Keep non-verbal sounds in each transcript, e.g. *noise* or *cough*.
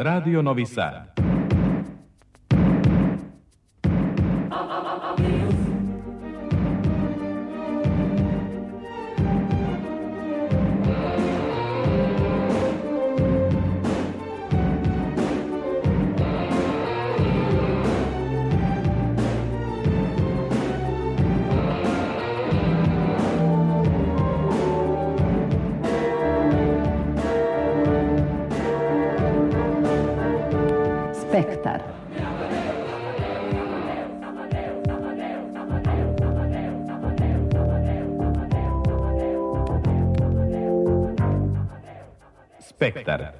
Radio Novi Sad. Spektar.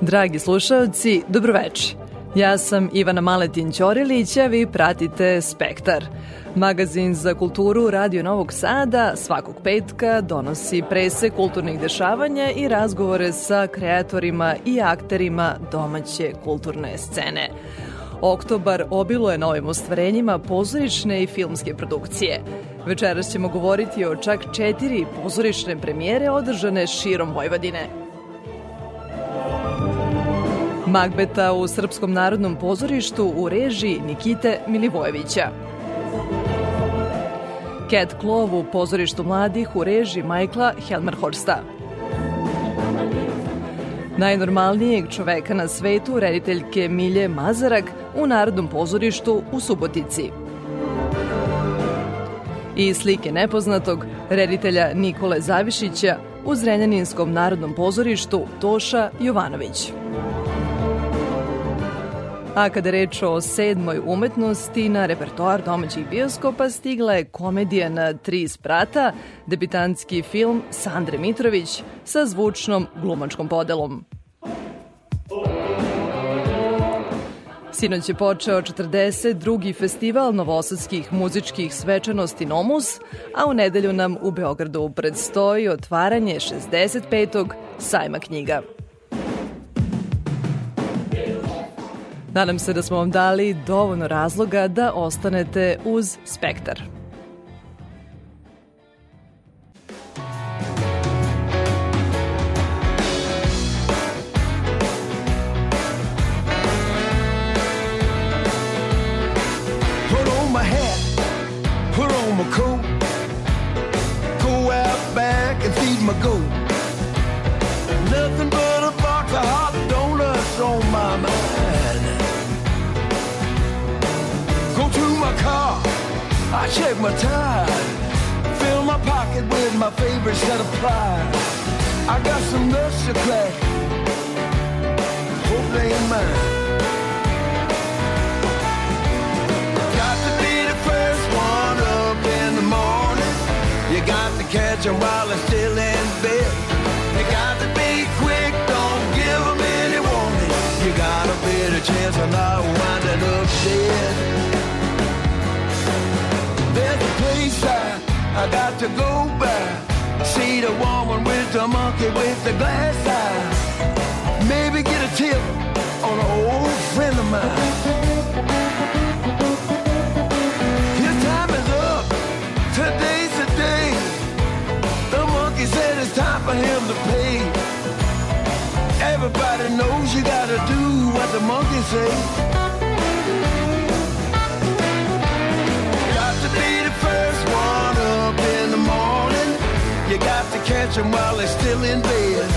Dragi slušalci, dobroveče. Ja sam Ivana Maletin Ćorilić, a vi pratite Spektar – Magazin za kulturu Radio Novog Sada svakog petka donosi prese kulturnih dešavanja i razgovore sa kreatorima i akterima domaće kulturne scene. Oktobar obilo je novim ostvarenjima pozorišne i filmske produkcije. Večeras ćemo govoriti o čak četiri pozorišne premijere održane širom Vojvodine. Magbeta u Srpskom narodnom pozorištu u režiji Nikite Milivojevića. Cat Claw u pozorištu mladih u režiji Majkla Helmerhorsta. Najnormalnijeg čoveka na svetu, rediteljke Milje Mazarak u Narodnom pozorištu u Subotici. I slike nepoznatog, reditelja Nikole Zavišića u Zrenjaninskom narodnom pozorištu Toša Jovanović. A kada reč o sedmoj umetnosti, na repertoar domaćih bioskopa stigla je komedija na tri sprata, debitanski film Sandre Mitrović sa zvučnom glumačkom podelom. Sinoć je počeo 42. festival novosadskih muzičkih svečanosti Nomus, a u nedelju nam u Beogradu predstoji otvaranje 65. sajma knjiga. Nadam se da smo vam dali dovoljno razloga da ostanete uz Spektar. My time. fill my pocket with my favorite set of pliers. I got some nuts to crack, hope they ain't mine. Got to be the first one up in the morning. You got to catch them while they're still in bed. You got to be quick, don't give them any warning. You got a better chance of not winding up dead. Place I, I got to go by. See the woman with the monkey with the glass eye. Maybe get a tip on an old friend of mine. His time is up. Today's the day. The monkey said it's time for him to pay. Everybody knows you gotta do what the monkey says. Catch them while they're still in bed.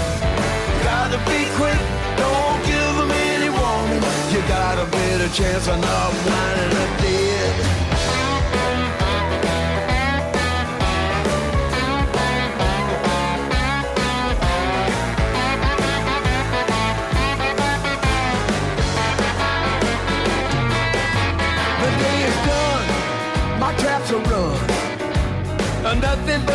Gotta be quick, don't give them any warning. You got a better chance of not winding up dead. The day is done, my traps are run. Nothing but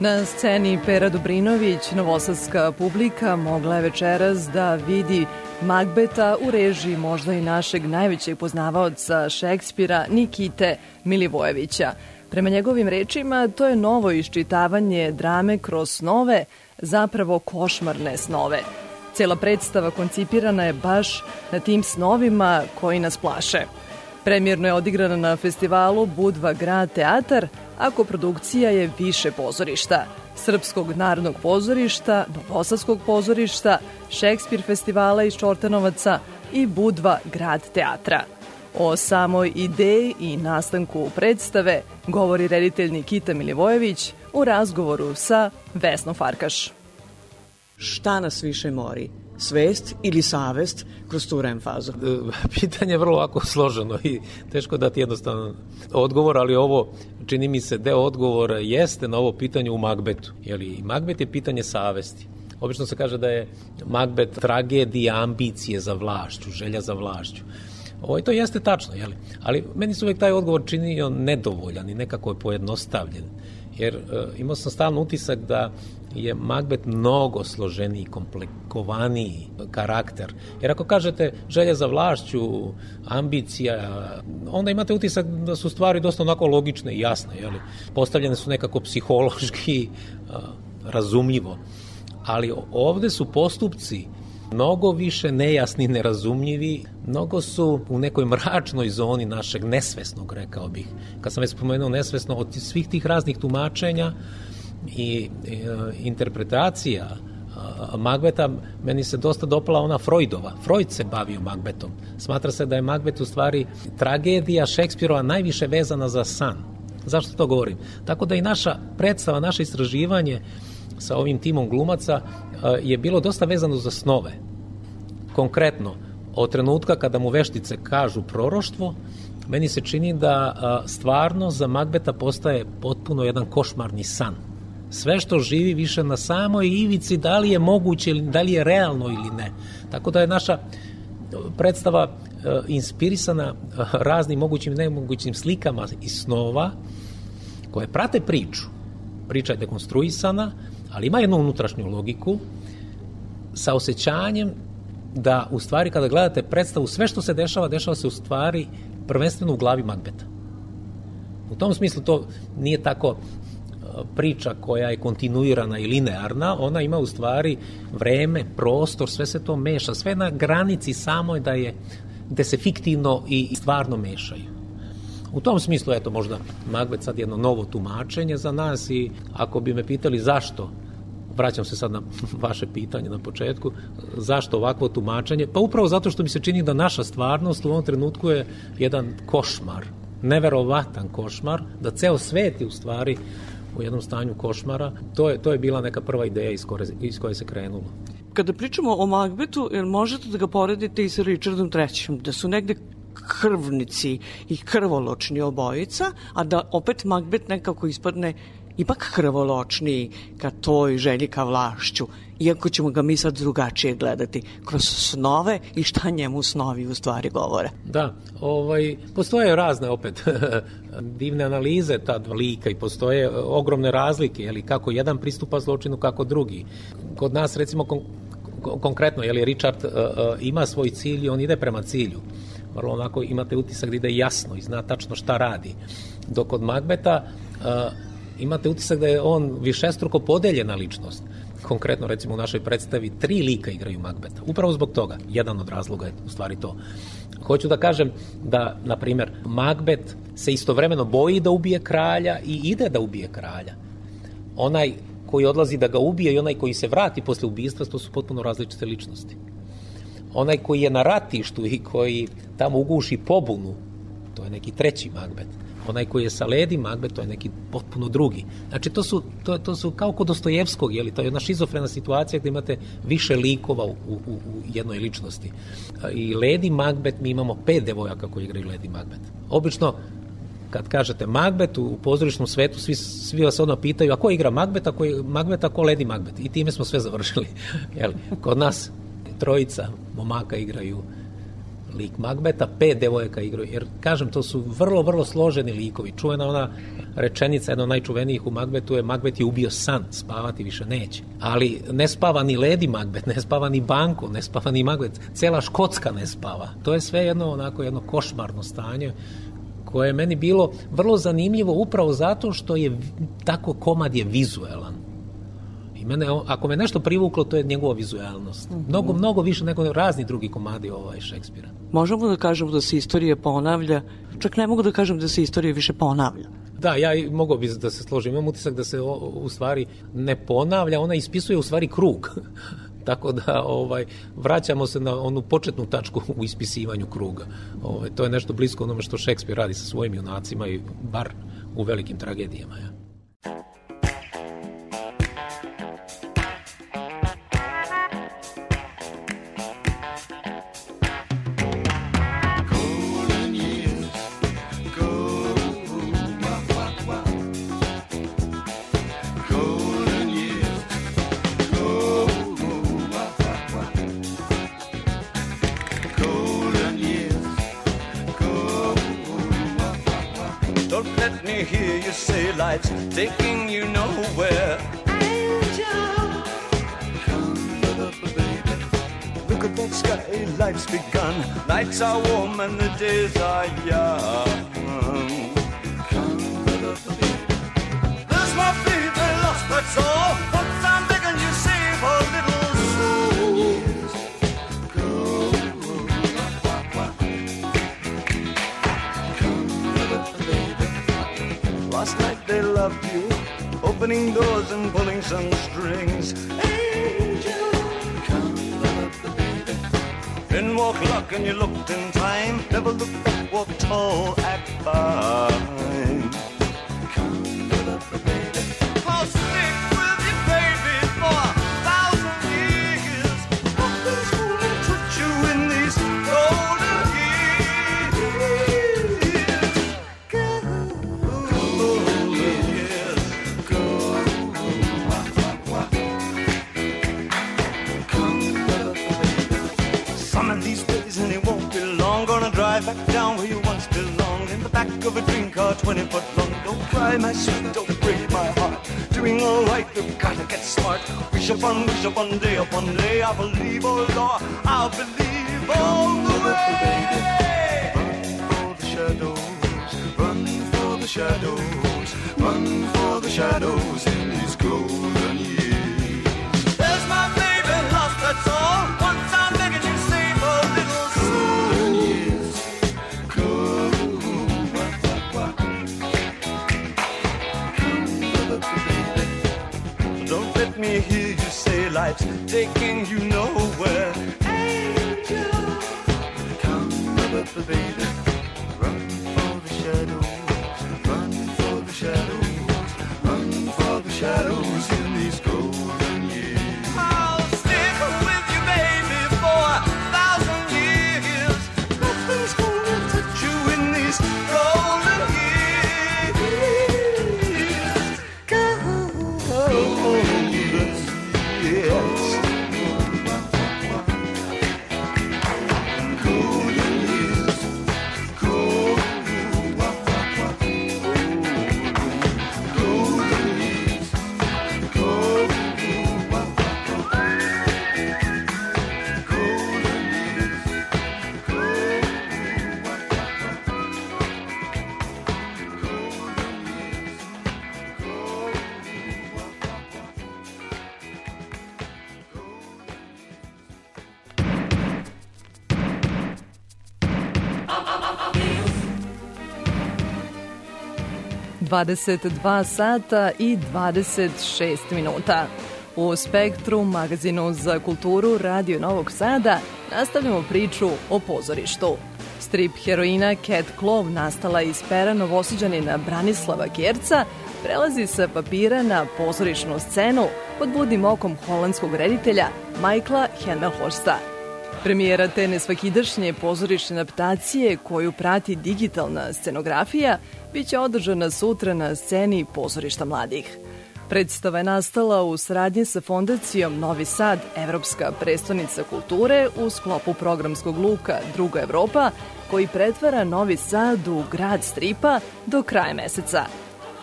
Na sceni Pera Dobrinović, novosadska publika mogla je večeras da vidi Magbeta u režiji možda i našeg najvećeg poznavaoca Šekspira Nikite Milivojevića. Prema njegovim rečima, to je novo iščitavanje drame kroz snove, zapravo košmarne snove. Cela predstava koncipirana je baš na tim snovima koji nas plaše. Premijerno je odigrana na festivalu Budva Grad teatar, a koprodukcija je više pozorišta. Srpskog narodnog pozorišta, Novosadskog pozorišta, Šekspir festivala iz Čortanovaca i Budva Grad teatra. O samoj ideji i nastanku predstave govori reditelj Nikita Milivojević u razgovoru sa Vesnom Farkaš. Šta nas više mori? Svest ili savest kroz tu REM fazu? E, pitanje je vrlo ovako složeno i teško dati jednostavno odgovor, ali ovo čini mi se deo odgovora jeste na ovo pitanje u Magbetu. Jeli, Magbet je pitanje savesti. Obično se kaže da je Magbet tragedija ambicije za vlašću, želja za vlašću. Ovo, i to jeste tačno, jeli? ali meni se uvek taj odgovor činio nedovoljan i nekako je pojednostavljen. Jer e, imao sam stalno utisak da je Macbeth mnogo složeniji, komplikovaniji karakter. Jer ako kažete želja za vlašću, ambicija, onda imate utisak da su stvari dosta onako logične i jasne. Jeli? Postavljene su nekako psihološki *laughs* razumljivo. Ali ovde su postupci mnogo više nejasni, nerazumljivi, mnogo su u nekoj mračnoj zoni našeg nesvesnog, rekao bih. Kad sam već spomenuo nesvesno, od svih tih raznih tumačenja, i e, interpretacija Magbeta, meni se dosta dopala ona Freudova. Freud se bavio Magbetom. Smatra se da je Magbet u stvari tragedija Šekspirova najviše vezana za san. Zašto to govorim? Tako da i naša predstava, naše istraživanje sa ovim timom glumaca je bilo dosta vezano za snove. Konkretno, od trenutka kada mu veštice kažu proroštvo, meni se čini da stvarno za Magbeta postaje potpuno jedan košmarni san sve što živi više na samoj ivici, da li je moguće, da li je realno ili ne. Tako da je naša predstava e, inspirisana e, raznim mogućim i nemogućim slikama i snova koje prate priču. Priča je dekonstruisana, ali ima jednu unutrašnju logiku sa osjećanjem da u stvari kada gledate predstavu sve što se dešava, dešava se u stvari prvenstveno u glavi Magbeta. U tom smislu to nije tako priča koja je kontinuirana i linearna, ona ima u stvari vreme, prostor, sve se to meša, sve na granici samoj da je gde se fiktivno i stvarno mešaju. U tom smislu, eto, možda Macbeth sad jedno novo tumačenje za nas i ako bi me pitali zašto, vraćam se sad na *laughs* vaše pitanje na početku, zašto ovakvo tumačenje? Pa upravo zato što mi se čini da naša stvarnost u ovom trenutku je jedan košmar, neverovatan košmar, da ceo svet je u stvari u jednom stanju košmara. To je, to je bila neka prva ideja iz koje, iz koje se krenulo. Kada pričamo o Magbetu, jer možete da ga poredite i sa Richardom III, da su negde krvnici i krvoločni obojica, a da opet Magbet nekako ispadne ipak krvoločniji ka toj želji ka vlašću, iako ćemo ga mi sad drugačije gledati kroz snove i šta njemu snovi u stvari govore. Da, ovaj, postoje razne opet *laughs* divne analize ta lika i postoje ogromne razlike, jeli, kako jedan pristupa zločinu, kako drugi. Kod nas, recimo, kon konkretno, jeli, Richard uh, uh, ima svoj cilj i on ide prema cilju vrlo onako imate utisak da ide jasno i zna tačno šta radi. Dok kod Magbeta uh, imate utisak da je on višestruko podeljena ličnost. Konkretno, recimo, u našoj predstavi tri lika igraju Magbeta. Upravo zbog toga. Jedan od razloga je u stvari to. Hoću da kažem da, na primer, Magbet se istovremeno boji da ubije kralja i ide da ubije kralja. Onaj koji odlazi da ga ubije i onaj koji se vrati posle ubistva, to su potpuno različite ličnosti. Onaj koji je na ratištu i koji tamo uguši pobunu, to je neki treći Magbet onaj koji je sa Ledi Macbeth, to je neki potpuno drugi. Znači, to su, to, to su kao kod Dostojevskog, jeli, to je jedna šizofrena situacija gde imate više likova u, u, u jednoj ličnosti. I Lady Macbeth, mi imamo pet devojaka koji igraju Lady Macbeth. Obično, kad kažete Macbeth u pozorišnom svetu, svi, svi vas odmah pitaju, a ko igra Macbeth, a ko, Macbeth, a ko Lady Macbeth? I time smo sve završili. *laughs* Jeli? Kod nas trojica momaka igraju lik Magbeta, pet devojaka igraju. Jer, kažem, to su vrlo, vrlo složeni likovi. Čuvena ona rečenica, jedna od najčuvenijih u Magbetu je Magbet je ubio san, spavati više neće. Ali ne spava ni Lady Magbet, ne spava ni Banko, ne spava ni Magbet, cela Škotska ne spava. To je sve jedno onako jedno košmarno stanje koje je meni bilo vrlo zanimljivo upravo zato što je tako komad je vizuelan. I mene, ako me nešto privuklo, to je njegova vizualnost. Mm -hmm. Mnogo, mnogo više nego razni drugi komadi ovaj Šekspira. Možemo da kažemo da se istorija ponavlja, čak ne mogu da kažem da se istorija više ponavlja. Da, ja mogu bi da se složim. Imam utisak da se o, u stvari ne ponavlja, ona ispisuje u stvari krug. *laughs* Tako da ovaj vraćamo se na onu početnu tačku u ispisivanju kruga. Ovaj to je nešto blisko onome što Šekspir radi sa svojim junacima i bar u velikim tragedijama, ja. Taking you nowhere. Angel, come baby. Look at that sky, life's begun. Nights are warm and the days are young. They loved you, opening doors and pulling some strings. Angel, come love the baby. Then walk luck and you looked in time. Never look back, walk tall, act fine. Car, 20 foot long. Don't cry, my sweet, don't break my heart. Doing alright, we've gotta get smart. Wish upon, wish upon day upon day. I believe, oh Lord, I'll believe all the way. Run for the shadows, run for the shadows, run for the shadows in these golden say taking you nowhere. Angel, come baby. 22 sata i 26 minuta. U Spektru, magazinu za kulturu Radio Novog Sada, nastavljamo priču o pozorištu. Strip heroina Cat Claw nastala iz pera novosiđanina Branislava Kerca prelazi sa papira na pozorišnu scenu pod budnim okom holandskog reditelja Michaela Henmelhorsta. Premijera te nesvakidašnje pozorišne adaptacije koju prati digitalna scenografija biće održana sutra na sceni pozorišta mladih. Predstava je nastala u saradnji sa fondacijom Novi Sad, Evropska prestonica kulture u sklopu programskog luka Druga Evropa, koji pretvara Novi Sad u grad stripa do kraja meseca.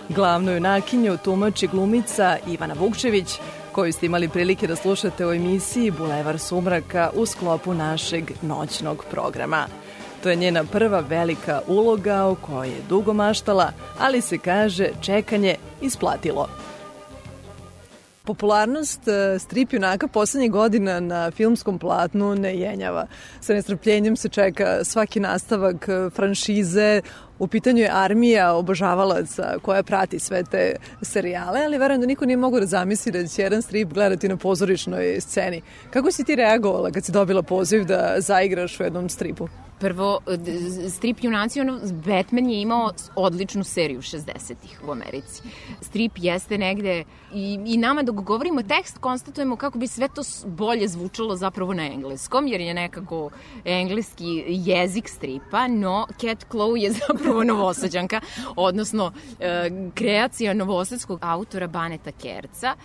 Glavnu junakinju tumači glumica Ivana Vukčević, koju ste imali prilike da slušate u emisiji Bulevar sumraka u sklopu našeg noćnog programa. To je njena prva velika uloga o kojoj je dugo maštala, ali se kaže čekanje isplatilo. Popularnost e, strip junaka poslednjih godina na filmskom platnu ne jenjava. Sa nestrpljenjem se čeka svaki nastavak e, franšize, U pitanju je armija obožavalaca koja prati sve te serijale, ali verujem da niko nije mogu da zamisli da će jedan strip gledati na pozorišnoj sceni. Kako si ti reagovala kad si dobila poziv da zaigraš u jednom stripu? Prvo, strip junaci, ono, Batman je imao odličnu seriju 60-ih u Americi. Strip jeste negde i, i nama dok govorimo tekst konstatujemo kako bi sve to bolje zvučalo zapravo na engleskom, jer je nekako engleski jezik stripa, no Cat Claw je *laughs* zapravo novosađanka, odnosno e, kreacija novosadskog autora Baneta Kerca.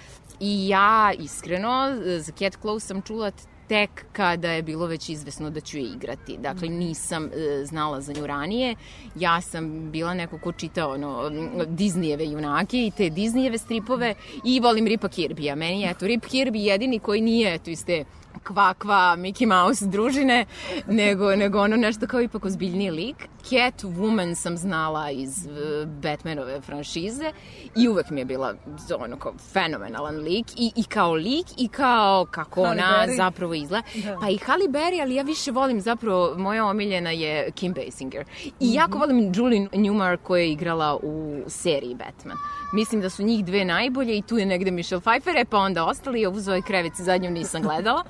I ja iskreno za Cat Claw sam čula tek kada je bilo već izvesno da ću je igrati. Dakle, nisam e, znala za nju ranije. Ja sam bila neko ko čita ono, Disneyjeve junake i te Disneyjeve stripove i volim Ripa Kirby-a. Meni je, eto, Rip Kirby jedini koji nije, eto, iz te kva kva Mickey Mouse družine, nego, nego ono nešto kao ipak ozbiljniji lik. Catwoman sam znala iz uh, Batmanove franšize i uvek mi je bila ono kao fenomenalan lik i, i kao lik i kao kako Halle ona Berry. zapravo izgleda. Da. Pa i Halle Berry, ali ja više volim zapravo, moja omiljena je Kim Basinger. I mm -hmm. jako volim Julie Newmar koja je igrala u seriji Batman. Mislim da su njih dve najbolje i tu je negde Michelle Pfeiffer, e pa onda ostali, ovu Zoe Krevic zadnju nisam gledala.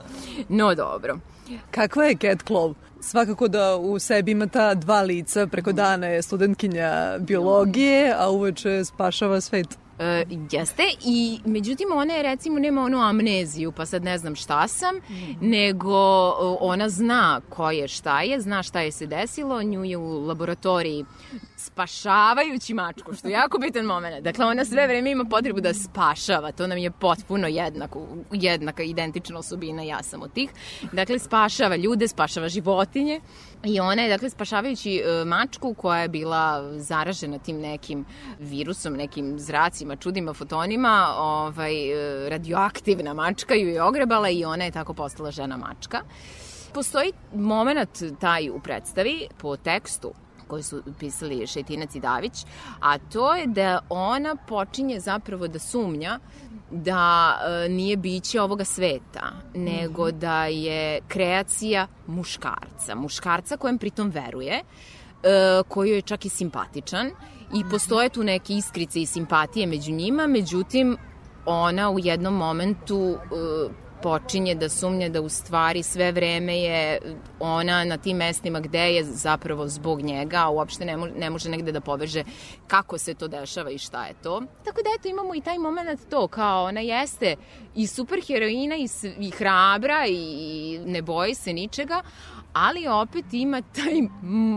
No dobro. Kakva je Cat Claw? Svakako da u sebi ima ta dva lica, preko dana je studentkinja biologije, a uveče spašava svet. E, jeste i međutim ona je recimo nema onu amneziju pa sad ne znam šta sam mm. nego ona zna ko je šta je zna šta je se desilo nju je u laboratoriji spašavajući mačku, što je jako bitan moment. Dakle, ona sve vreme ima potrebu da spašava, to nam je potpuno jednako, jednaka, identična osobina, ja sam od tih. Dakle, spašava ljude, spašava životinje i ona je, dakle, spašavajući e, mačku koja je bila zaražena tim nekim virusom, nekim zracima, čudima, fotonima, ovaj, e, radioaktivna mačka ju je ogrebala i ona je tako postala žena mačka. Postoji moment taj u predstavi po tekstu koji su pisali Šetinac i Davić, a to je da ona počinje zapravo da sumnja da e, nije biće ovoga sveta, nego mhm. da je kreacija muškarca. Muškarca kojem pritom veruje, e, koji je čak i simpatičan i mhm. postoje tu neke iskrice i simpatije među njima, međutim ona u jednom momentu e, počinje da sumnja da u stvari sve vreme je ona na tim mestima gde je zapravo zbog njega, a uopšte ne, mo ne može negde da poveže kako se to dešava i šta je to. Tako da eto imamo i taj moment to, kao ona jeste i superheroina i, i hrabra i ne boji se ničega, ali opet ima taj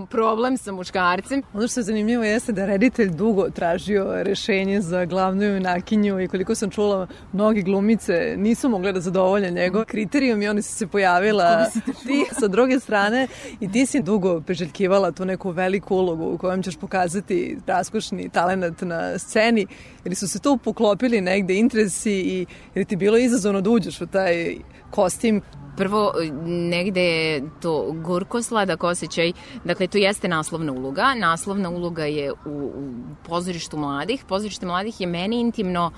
problem sa muškarcem. Ono što je zanimljivo jeste da reditelj dugo tražio rešenje za glavnu junakinju i koliko sam čula, mnogi glumice nisu mogle da zadovolje njegov kriterijum i oni su se pojavila ti sa druge strane i ti si dugo preželjkivala tu neku veliku ulogu u kojem ćeš pokazati raskošni talent na sceni ili su se tu poklopili negde interesi i ili ti bilo izazovno da uđeš u taj kostim prvo negde je to gorko sladak osjećaj, dakle to jeste naslovna uloga, naslovna uloga je u, u pozorištu mladih, pozorište mladih je meni intimno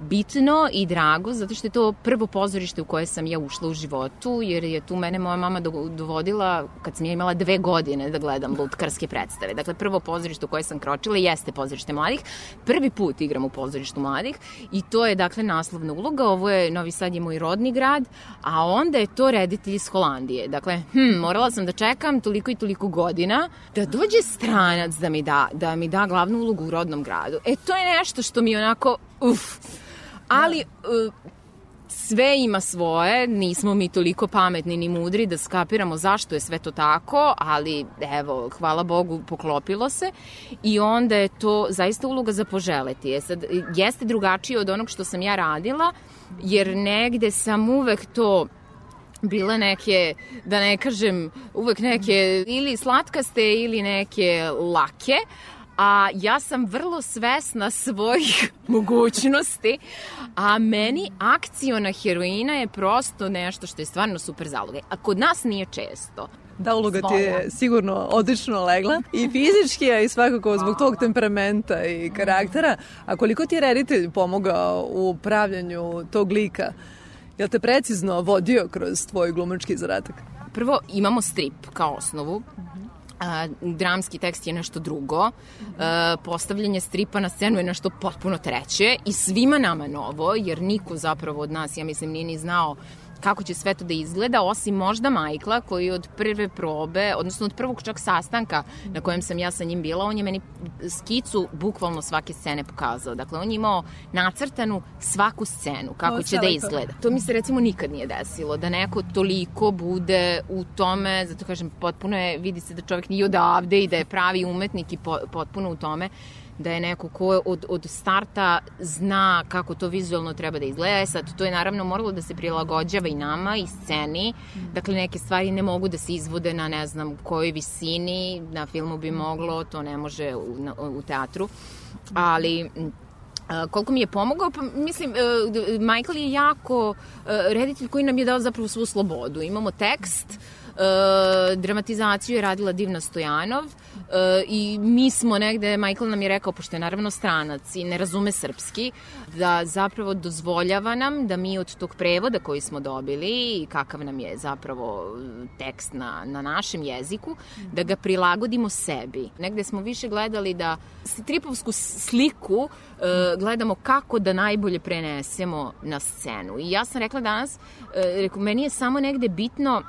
bitno i drago, zato što je to prvo pozorište u koje sam ja ušla u životu, jer je tu mene moja mama dovodila kad sam ja imala dve godine da gledam lutkarske predstave. Dakle, prvo pozorište u koje sam kročila jeste pozorište mladih. Prvi put igram u pozorištu mladih i to je, dakle, naslovna uloga. Ovo je, Novi Sad je moj rodni grad, a onda je to reditelj iz Holandije. Dakle, hm, morala sam da čekam toliko i toliko godina da dođe stranac da mi da, da mi da glavnu ulogu u rodnom gradu. E, to je nešto što mi onako, uf, ali uh, sve ima svoje, nismo mi toliko pametni ni mudri da skapiramo zašto je sve to tako, ali evo, hvala Bogu, poklopilo se i onda je to zaista uloga za poželeti. Je sad, jeste drugačije od onog što sam ja radila, jer negde sam uvek to bile neke, da ne kažem, uvek neke ili slatkaste ili neke lake, a ja sam vrlo svesna svojih *laughs* mogućnosti, a meni akciona heroina je prosto nešto što je stvarno super zaloga. A kod nas nije često. Da, uloga ti je sigurno odlično legla i fizički, a i svakako zbog tog temperamenta i karaktera. A koliko ti je reditelj pomogao u pravljanju tog lika? Jel te precizno vodio kroz tvoj glumački zadatak? Prvo, imamo strip kao osnovu, a, dramski tekst je nešto drugo, a, postavljanje stripa na scenu je nešto potpuno treće i svima nama novo, jer niko zapravo od nas, ja mislim, nije ni znao kako će sve to da izgleda, osim možda Majkla koji od prve probe, odnosno od prvog čak sastanka na kojem sam ja sa njim bila, on je meni skicu bukvalno svake scene pokazao. Dakle, on je imao nacrtanu svaku scenu, kako će da izgleda. To mi se recimo nikad nije desilo, da neko toliko bude u tome, zato kažem, potpuno je, vidi se da čovjek nije odavde i da je pravi umetnik i potpuno u tome da je neko ko od, od starta zna kako to vizualno treba da izgleda. E sad, to je naravno moralo da se prilagođava i nama i sceni. Dakle, neke stvari ne mogu da se izvode na ne znam kojoj visini, na filmu bi moglo, to ne može u, na, u teatru. Ali koliko mi je pomogao, pa mislim, uh, Michael je jako uh, reditelj koji nam je dao zapravo svu slobodu. Imamo tekst, uh, dramatizaciju je radila Divna Stojanov, E, i mi smo negde, Michael nam je rekao, pošto je naravno stranac i ne razume srpski, da zapravo dozvoljava nam da mi od tog prevoda koji smo dobili i kakav nam je zapravo tekst na, na našem jeziku, da ga prilagodimo sebi. Negde smo više gledali da tripovsku sliku e, gledamo kako da najbolje prenesemo na scenu. I ja sam rekla danas, e, reku, meni je samo negde bitno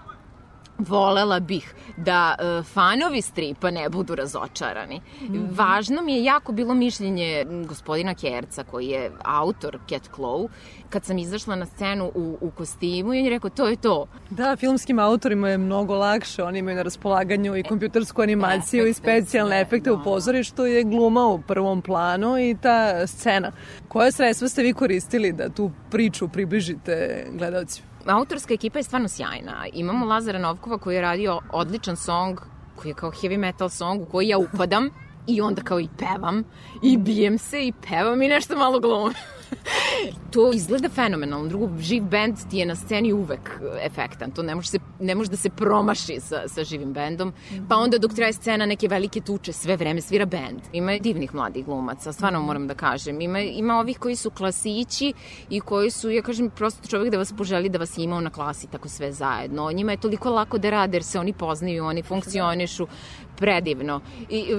volela bih da uh, fanovi stripa ne budu razočarani. Mm -hmm. Važno mi je jako bilo mišljenje gospodina Kerca, koji je autor Cat Claw, kad sam izašla na scenu u, u kostimu i on je rekao to je to. Da, filmskim autorima je mnogo lakše, oni imaju na raspolaganju i kompjutersku animaciju efekte, i specijalne efekte da. u pozorištu je gluma u prvom planu i ta scena. Koje sredstva ste vi koristili da tu priču približite gledalcima? Autorska ekipa je stvarno sjajna. Imamo Lazara Novkova koji je radio odličan song, koji je kao heavy metal song u koji ja upadam i onda kao i pevam i bijem se i pevam i nešto malo glumim. *laughs* to izgleda fenomenalno. Drugo, živ band ti je na sceni uvek efektan. To ne može, se, ne može da se promaši sa, sa živim bendom. Pa onda dok traje scena neke velike tuče, sve vreme svira band. Ima divnih mladih glumaca, stvarno moram da kažem. Ima, ima ovih koji su klasići i koji su, ja kažem, prosto čovek da vas poželi da vas imao na klasi tako sve zajedno. Njima je toliko lako da rade jer se oni poznaju, oni funkcionišu predivno. I,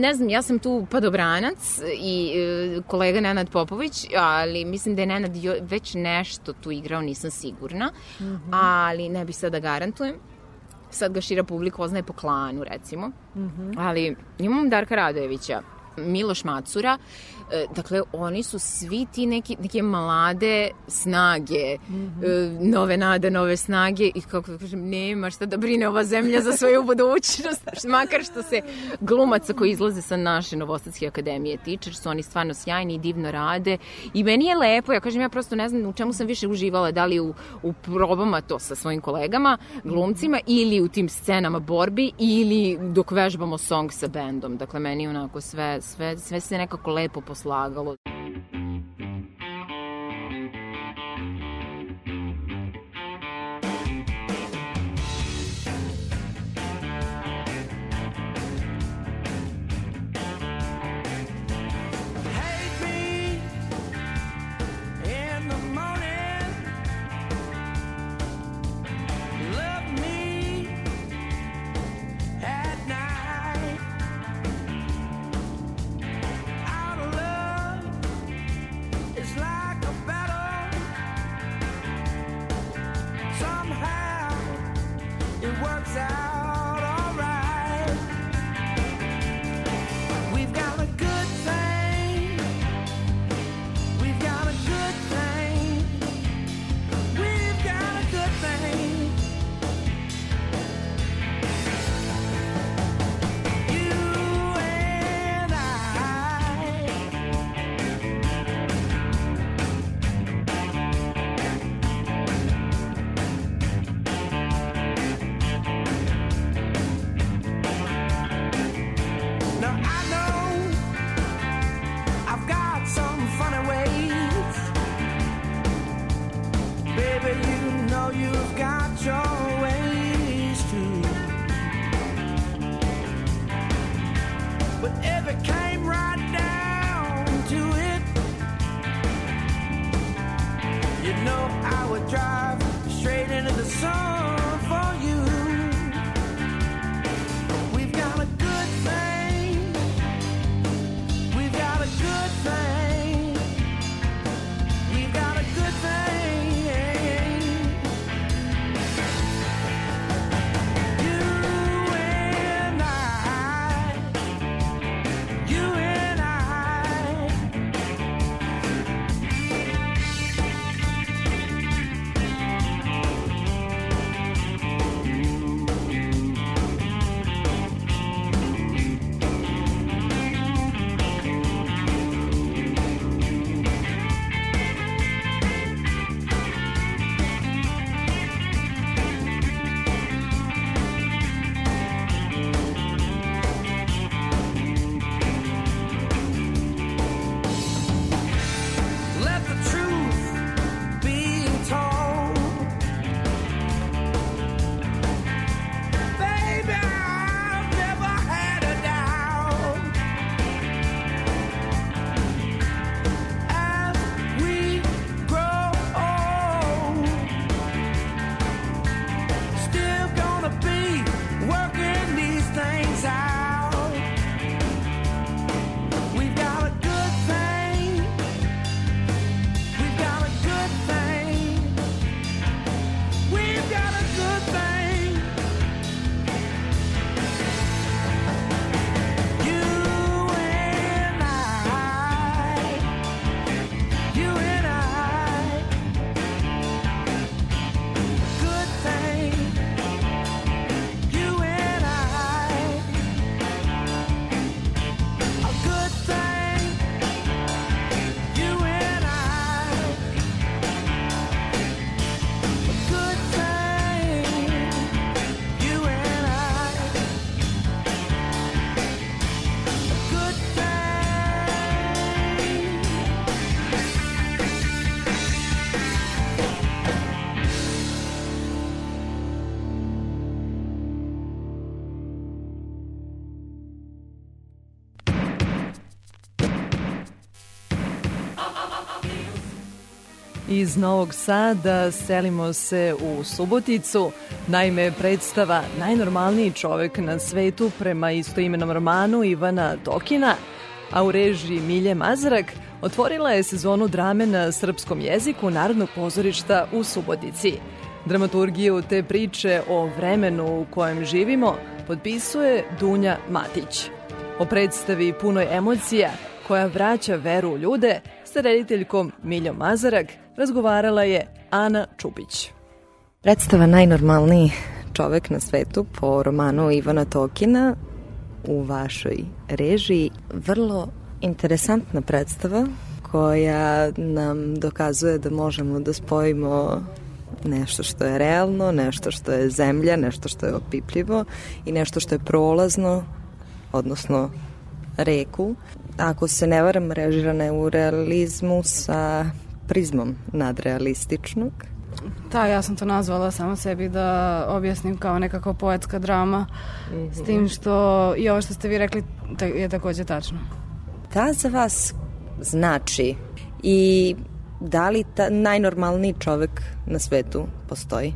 ne znam, ja sam tu padobranac i e, kolega Nenad Popović, ali mislim da je Nenad već nešto tu igrao, nisam sigurna, mm -hmm. ali ne bih sad da garantujem. Sad ga šira publika poznaje po klanu, recimo. Mm -hmm. Ali imam Darka Radojevića, Miloš Macura, E, dakle, oni su svi ti neki, neke mlade snage, mm -hmm. nove nade, nove snage i kako da kažem, nema šta da brine ova zemlja za svoju *laughs* budućnost, makar što se glumaca koji izlaze sa naše Novosadske akademije tiče, su oni stvarno sjajni i divno rade. I meni je lepo, ja kažem, ja prosto ne znam u čemu sam više uživala, da li u, u probama to sa svojim kolegama, glumcima ili u tim scenama borbi ili dok vežbamo song sa bendom, dakle meni onako sve, sve, sve se nekako lepo slagalo. Iz Novog Sada selimo se u Suboticu. Naime, predstava Najnormalniji čovek na svetu prema istoimenom romanu Ivana Tokina, a u režiji Milje Mazarak otvorila je sezonu drame na srpskom jeziku Narodnog pozorišta u Subotici. Dramaturgiju te priče o vremenu u kojem živimo potpisuje Dunja Matić. O predstavi punoj emocija koja vraća veru u ljude sa rediteljkom Miljom Mazarak razgovarala je Ana Čupić. Predstava Najnormalniji čovek na svetu po romanu Ivana Tokina u vašoj režiji. Vrlo interesantna predstava koja nam dokazuje da možemo da spojimo nešto što je realno, nešto što je zemlja, nešto što je opipljivo i nešto što je prolazno, odnosno reku. Ako se ne varam, režirana je u realizmu sa prizmom nadrealističnog. Da, ja sam to nazvala samo sebi da objasnim kao nekako poetska drama, mm -hmm. s tim što i ovo što ste vi rekli je takođe tačno. Da za vas znači i da li ta najnormalniji čovek na svetu postoji?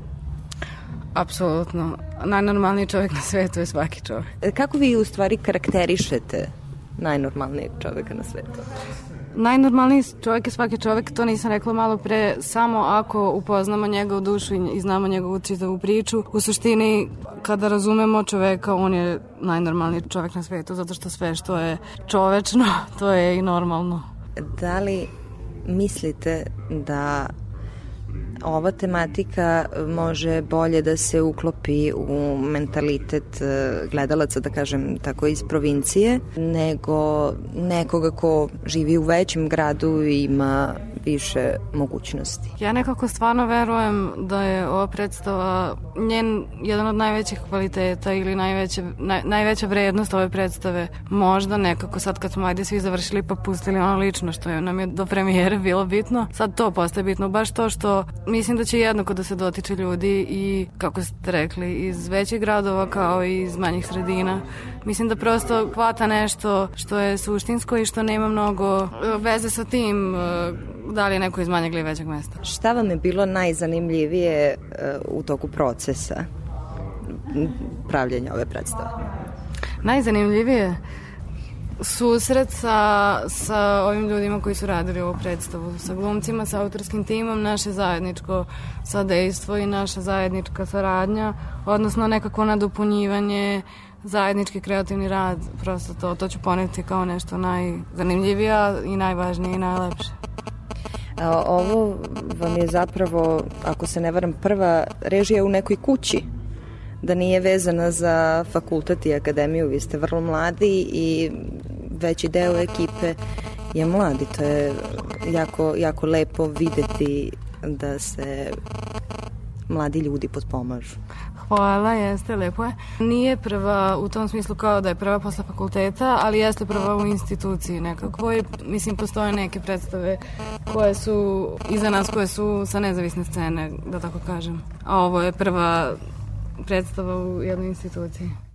Apsolutno. Najnormalniji čovek na svetu je svaki čovek. E, kako vi u stvari karakterišete najnormalnijeg čoveka na svetu? Najnormalniji čovjek je svaki čovjek, to nisam rekla malo pre, samo ako upoznamo njega u dušu i znamo njegovu čitavu priču. U suštini, kada razumemo čoveka, on je najnormalniji čovjek na svetu, zato što sve što je čovečno, *laughs* to je i normalno. Da li mislite da ova tematika može bolje da se uklopi u mentalitet e, gledalaca, da kažem tako iz provincije, nego nekoga ko živi u većem gradu i ima više mogućnosti. Ja nekako stvarno verujem da je ova predstava njen jedan od najvećih kvaliteta ili najveće, naj, najveća vrednost ove predstave. Možda nekako sad kad smo ajde svi završili pa pustili ono lično što je nam je do premijere bilo bitno, sad to postaje bitno. Baš to što mislim da će jednako da se dotiče ljudi i kako ste rekli iz većih gradova kao i iz manjih sredina. Mislim da prosto hvata nešto što je suštinsko i što nema mnogo e, veze sa tim e, da li je neko iz manjeg ili većeg mesta. Šta vam je bilo najzanimljivije uh, u toku procesa pravljenja ove predstave? Najzanimljivije? Susret sa, sa ovim ljudima koji su radili ovu predstavu, sa glumcima, sa autorskim timom, naše zajedničko sadejstvo i naša zajednička saradnja, odnosno nekako nadopunjivanje, zajednički kreativni rad, prosto to, to ću poneti kao nešto najzanimljivija i najvažnije i najlepše. Ovo vam je zapravo, ako se ne varam, prva režija u nekoj kući da nije vezana za fakultet i akademiju, vi ste vrlo mladi i veći deo ekipe je mladi. To je jako, jako lepo videti da se mladi ljudi potpomažu. Hvala, jeste, lepo je. Nije prva u tom smislu kao da je prva posle fakulteta, ali jeste prva u instituciji nekakvoj. Mislim, postoje neke predstave koje su iza nas, koje su sa nezavisne scene, da tako kažem. A ovo je prva predstava u jednoj instituciji.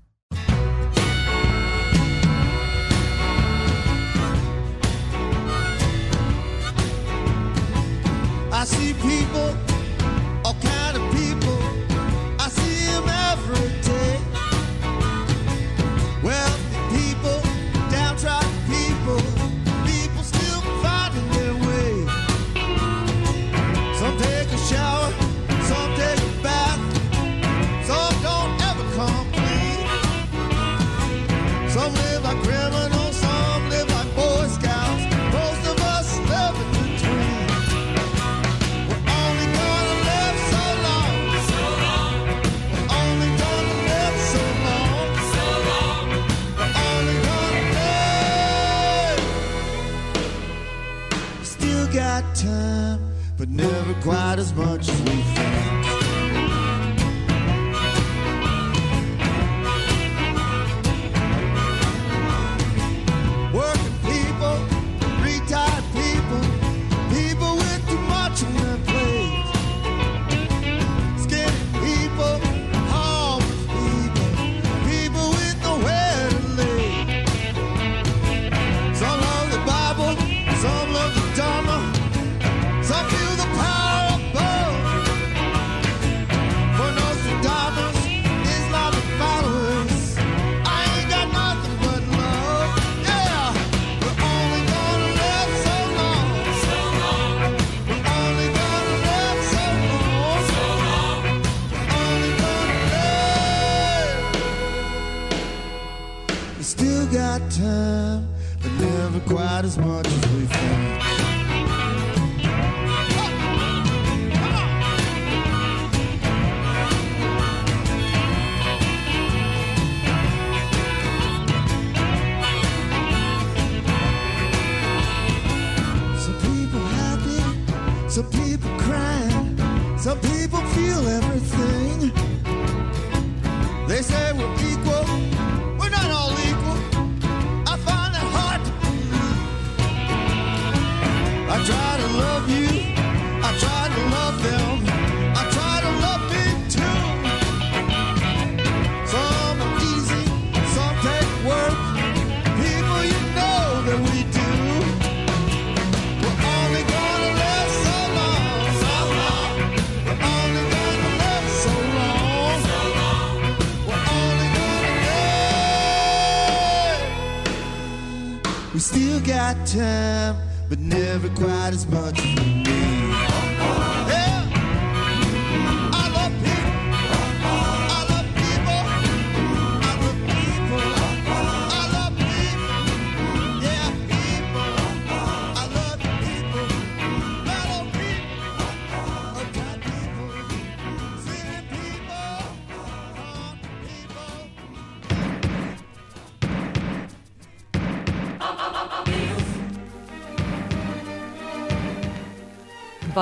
Time, but never quite as much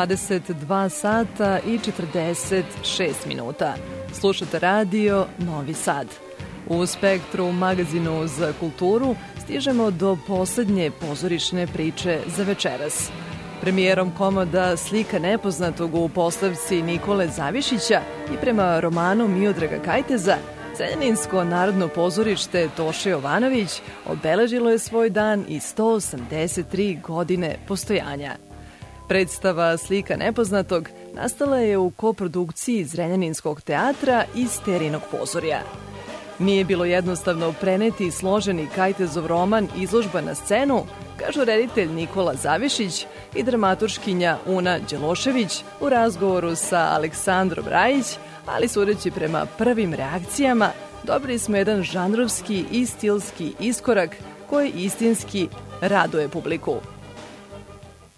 22 sata i 46 minuta. Slušate radio Novi Sad. U Spektru magazinu za kulturu stižemo do poslednje pozorišne priče za večeras. Premijerom komoda Slika nepoznatog u postavci Nikole Zavišića i prema romanu Miodraga Kajteza, Zrenjaninsko narodno pozorište Toše Jovanović obeležilo je svoj dan i 183 godine postojanja. Predstava Slika nepoznatog nastala je u koprodukciji Zrenjaninskog teatra i Sterinog pozorja. Nije bilo jednostavno preneti složeni Kajtezov roman izložba na scenu, kažu reditelj Nikola Zavišić i dramaturškinja Una Đelošević u razgovoru sa Aleksandrom Rajić, ali sudeći prema prvim reakcijama, dobili smo jedan žanrovski i stilski iskorak koji istinski raduje publiku.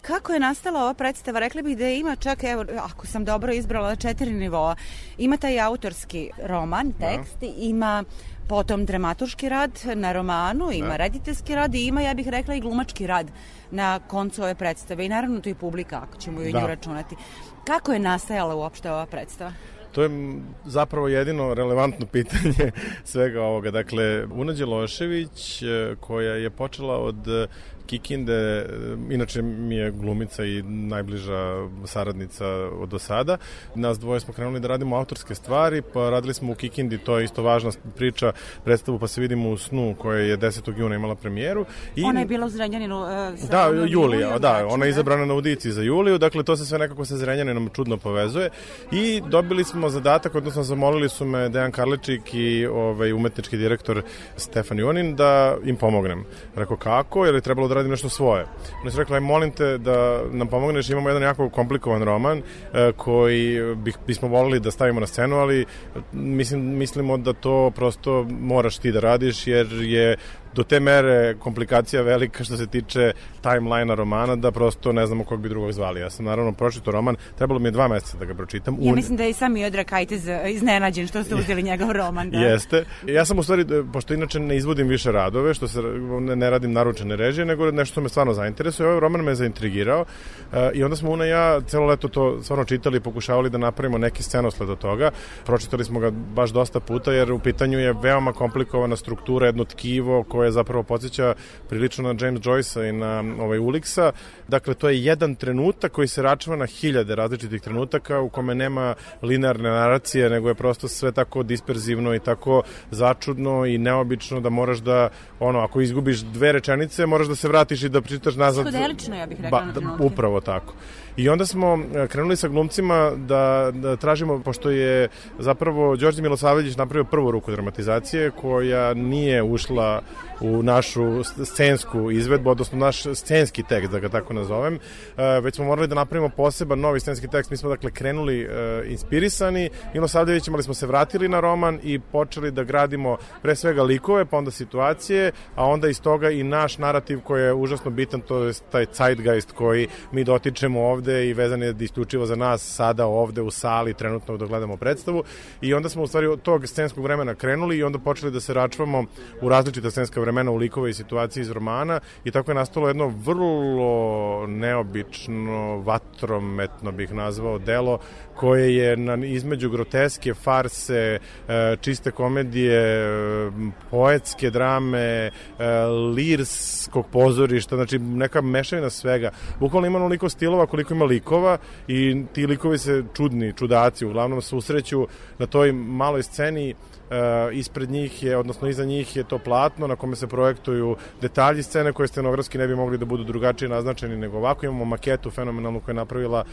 Kako je nastala ova predstava? Rekli bih da ima čak, evo, ako sam dobro izbrala, četiri nivoa. Ima taj autorski roman, tekst, ima potom dramaturški rad na romanu, ima rediteljski rad i ima, ja bih rekla, i glumački rad na koncu ove predstave. I naravno to i publika, ako ćemo ju Da. nju računati. Kako je nastajala uopšte ova predstava? To je zapravo jedino relevantno *laughs* pitanje svega ovoga. Dakle, Una Đelošević, e, koja je počela od Kikinde, inače mi je glumica i najbliža saradnica od do sada. Nas dvoje smo krenuli da radimo autorske stvari, pa radili smo u Kikindi, to je isto važna priča, predstavu pa se vidimo u snu koja je 10. juna imala premijeru. I Ona je bila u Zrenjaninu. Uh, Da, Julija, Julijom da, ona je izabrana na audiciji za Juliju, dakle to se sve nekako sa Zrenjaninom čudno povezuje i dobili smo zadatak, odnosno zamolili su me Dejan Karličik i ovaj, umetnički direktor Stefan Jonin da im pomognem. Rekao kako, jer je trebalo da radim nešto svoje. Oni su rekli, aj molim te da nam pomogneš, imamo jedan jako komplikovan roman e, koji bih, bismo volili da stavimo na scenu, ali mislim, mislimo da to prosto moraš ti da radiš, jer je do te mere komplikacija velika što se tiče timelina romana da prosto ne znamo kog bi drugog zvali. Ja sam naravno pročito roman, trebalo mi je dva meseca da ga pročitam. Ja mislim da je i sam Miodrag Kajtez iznenađen što ste uzeli njegov roman. Da. Jeste. Ja sam u stvari, e, pošto inače ne izvodim više radove, što se ne, ne radim naručene režije, nego nešto što me stvarno zainteresuje. Ovaj roman me zaintrigirao e, i onda smo Una i ja celo leto to stvarno čitali i pokušavali da napravimo neki scenosled od toga. Pročitali smo ga baš dosta puta jer u pitanju je veoma komplikovana struktura, jedno tkivo koje zapravo podsjeća prilično na James Joyce-a i na ovaj Ulixa. Dakle, to je jedan trenutak koji se račva na hiljade različitih trenutaka u kome nema linearne naracije, nego je prosto sve tako disperzivno i tako začudno i neobično da moraš da, ono, ako izgubiš dve rečenice, moraš da se vratiš i da pričaš nazad. Psihodelično, ja bih rekla, na da, trenutke. upravo tako. I onda smo e, krenuli sa glumcima da, da tražimo, pošto je zapravo Đorđe Milosavljević napravio prvu ruku dramatizacije koja nije ušla u našu scensku izvedbu, odnosno naš scenski tekst, da ga tako nazovem, e, već smo morali da napravimo poseban novi scenski tekst. Mi smo dakle krenuli e, inspirisani Ino Savljevićem, ali smo se vratili na roman i počeli da gradimo pre svega likove, pa onda situacije, a onda iz toga i naš narativ koji je užasno bitan, to je taj zeitgeist koji mi dotičemo ovde i vezan je isključivo za nas sada ovde u sali trenutno da gledamo predstavu i onda smo u stvari od tog scenskog vremena krenuli i onda počeli da se račvamo u različita scenska vremena u likove i situacije iz romana i tako je nastalo jedno vrlo neobično vatrometno bih nazvao delo koje je na, između groteske, farse, e, čiste komedije, poetske drame, e, lirskog pozorišta, znači neka mešavina svega. Bukvalno ima onoliko stilova koliko ima likova i ti likovi se čudni, čudaci, uglavnom susreću na toj maloj sceni ispred njih je, odnosno iza njih je to platno na kome se projektuju detalji scene koje scenografski ne bi mogli da budu drugačije naznačeni nego ovako. Imamo maketu fenomenalnu koja je napravila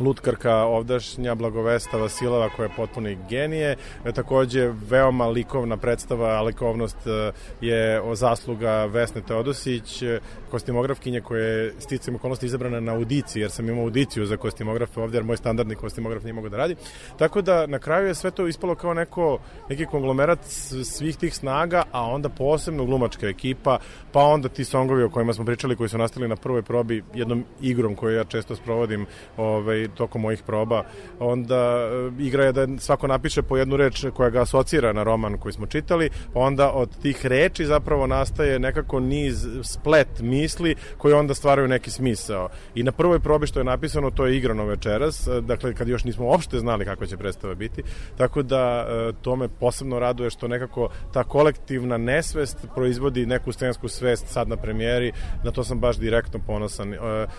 lutkarka ovdašnja Blagovesta Vasilova koja je potpuno genije. E, takođe veoma likovna predstava, a likovnost e, je o zasluga Vesne Teodosić, e, kostimografkinje koja je sticam okolnosti izabrana na audiciji, jer sam imao audiciju za kostimografe ovde, jer moj standardni kostimograf nije mogao da radi. Tako da na kraju je sve to ispalo kao neko, neki konglomerat svih tih snaga, a onda posebno glumačka ekipa, pa onda ti songovi o kojima smo pričali, koji su nastali na prvoj probi jednom igrom koju ja često sprovodim ovaj, tokom mojih proba, onda e, igra je da svako napiše po jednu reč koja ga asocira na roman koji smo čitali, pa onda od tih reči zapravo nastaje nekako niz splet misli koji onda stvaraju neki smisao. I na prvoj probi što je napisano, to je igrano večeras, e, dakle kad još nismo uopšte znali kako će predstava biti, tako da e, to me posebno raduje što nekako ta kolektivna nesvest proizvodi neku scensku svest sad na premijeri, na to sam baš direktno ponosan.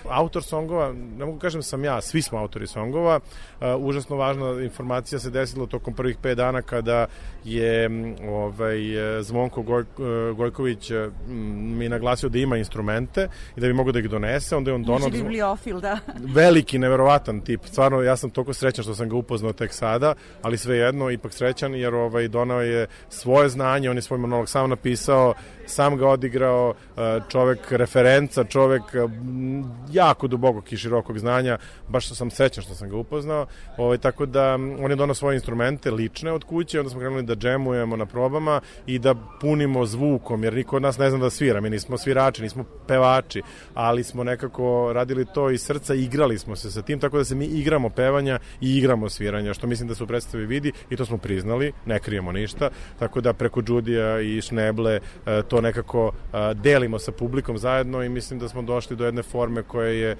Autor songova, ne mogu kažem sam ja, svi smo autori songova. Uh, užasno važna informacija se desila tokom prvih 5 dana kada je ovaj, Zvonko Goj, uh, Gojković mi naglasio da ima instrumente i da bi mogo da ih donese. Onda je on donao... Znači bibliofil, da. veliki, neverovatan tip. Stvarno, ja sam toliko srećan što sam ga upoznao tek sada, ali svejedno, ipak srećan jer ovaj, donao je svoje znanje, on je svoj monolog sam napisao, sam ga odigrao, čovek referenca, čovek jako dubokog i širokog znanja, baš što sam srećan što sam ga upoznao, ovaj, tako da on je donao svoje instrumente lične od kuće, onda smo krenuli da džemujemo na probama i da punimo zvukom, jer niko od nas ne zna da svira, mi nismo svirači, nismo pevači, ali smo nekako radili to iz srca igrali smo se sa tim, tako da se mi igramo pevanja i igramo sviranja, što mislim da se u predstavi vidi i to smo priznali, ne krijemo ništa, tako da preko Đudija i Šneble to nekako delimo sa publikom zajedno i mislim da smo došli do jedne forme koja je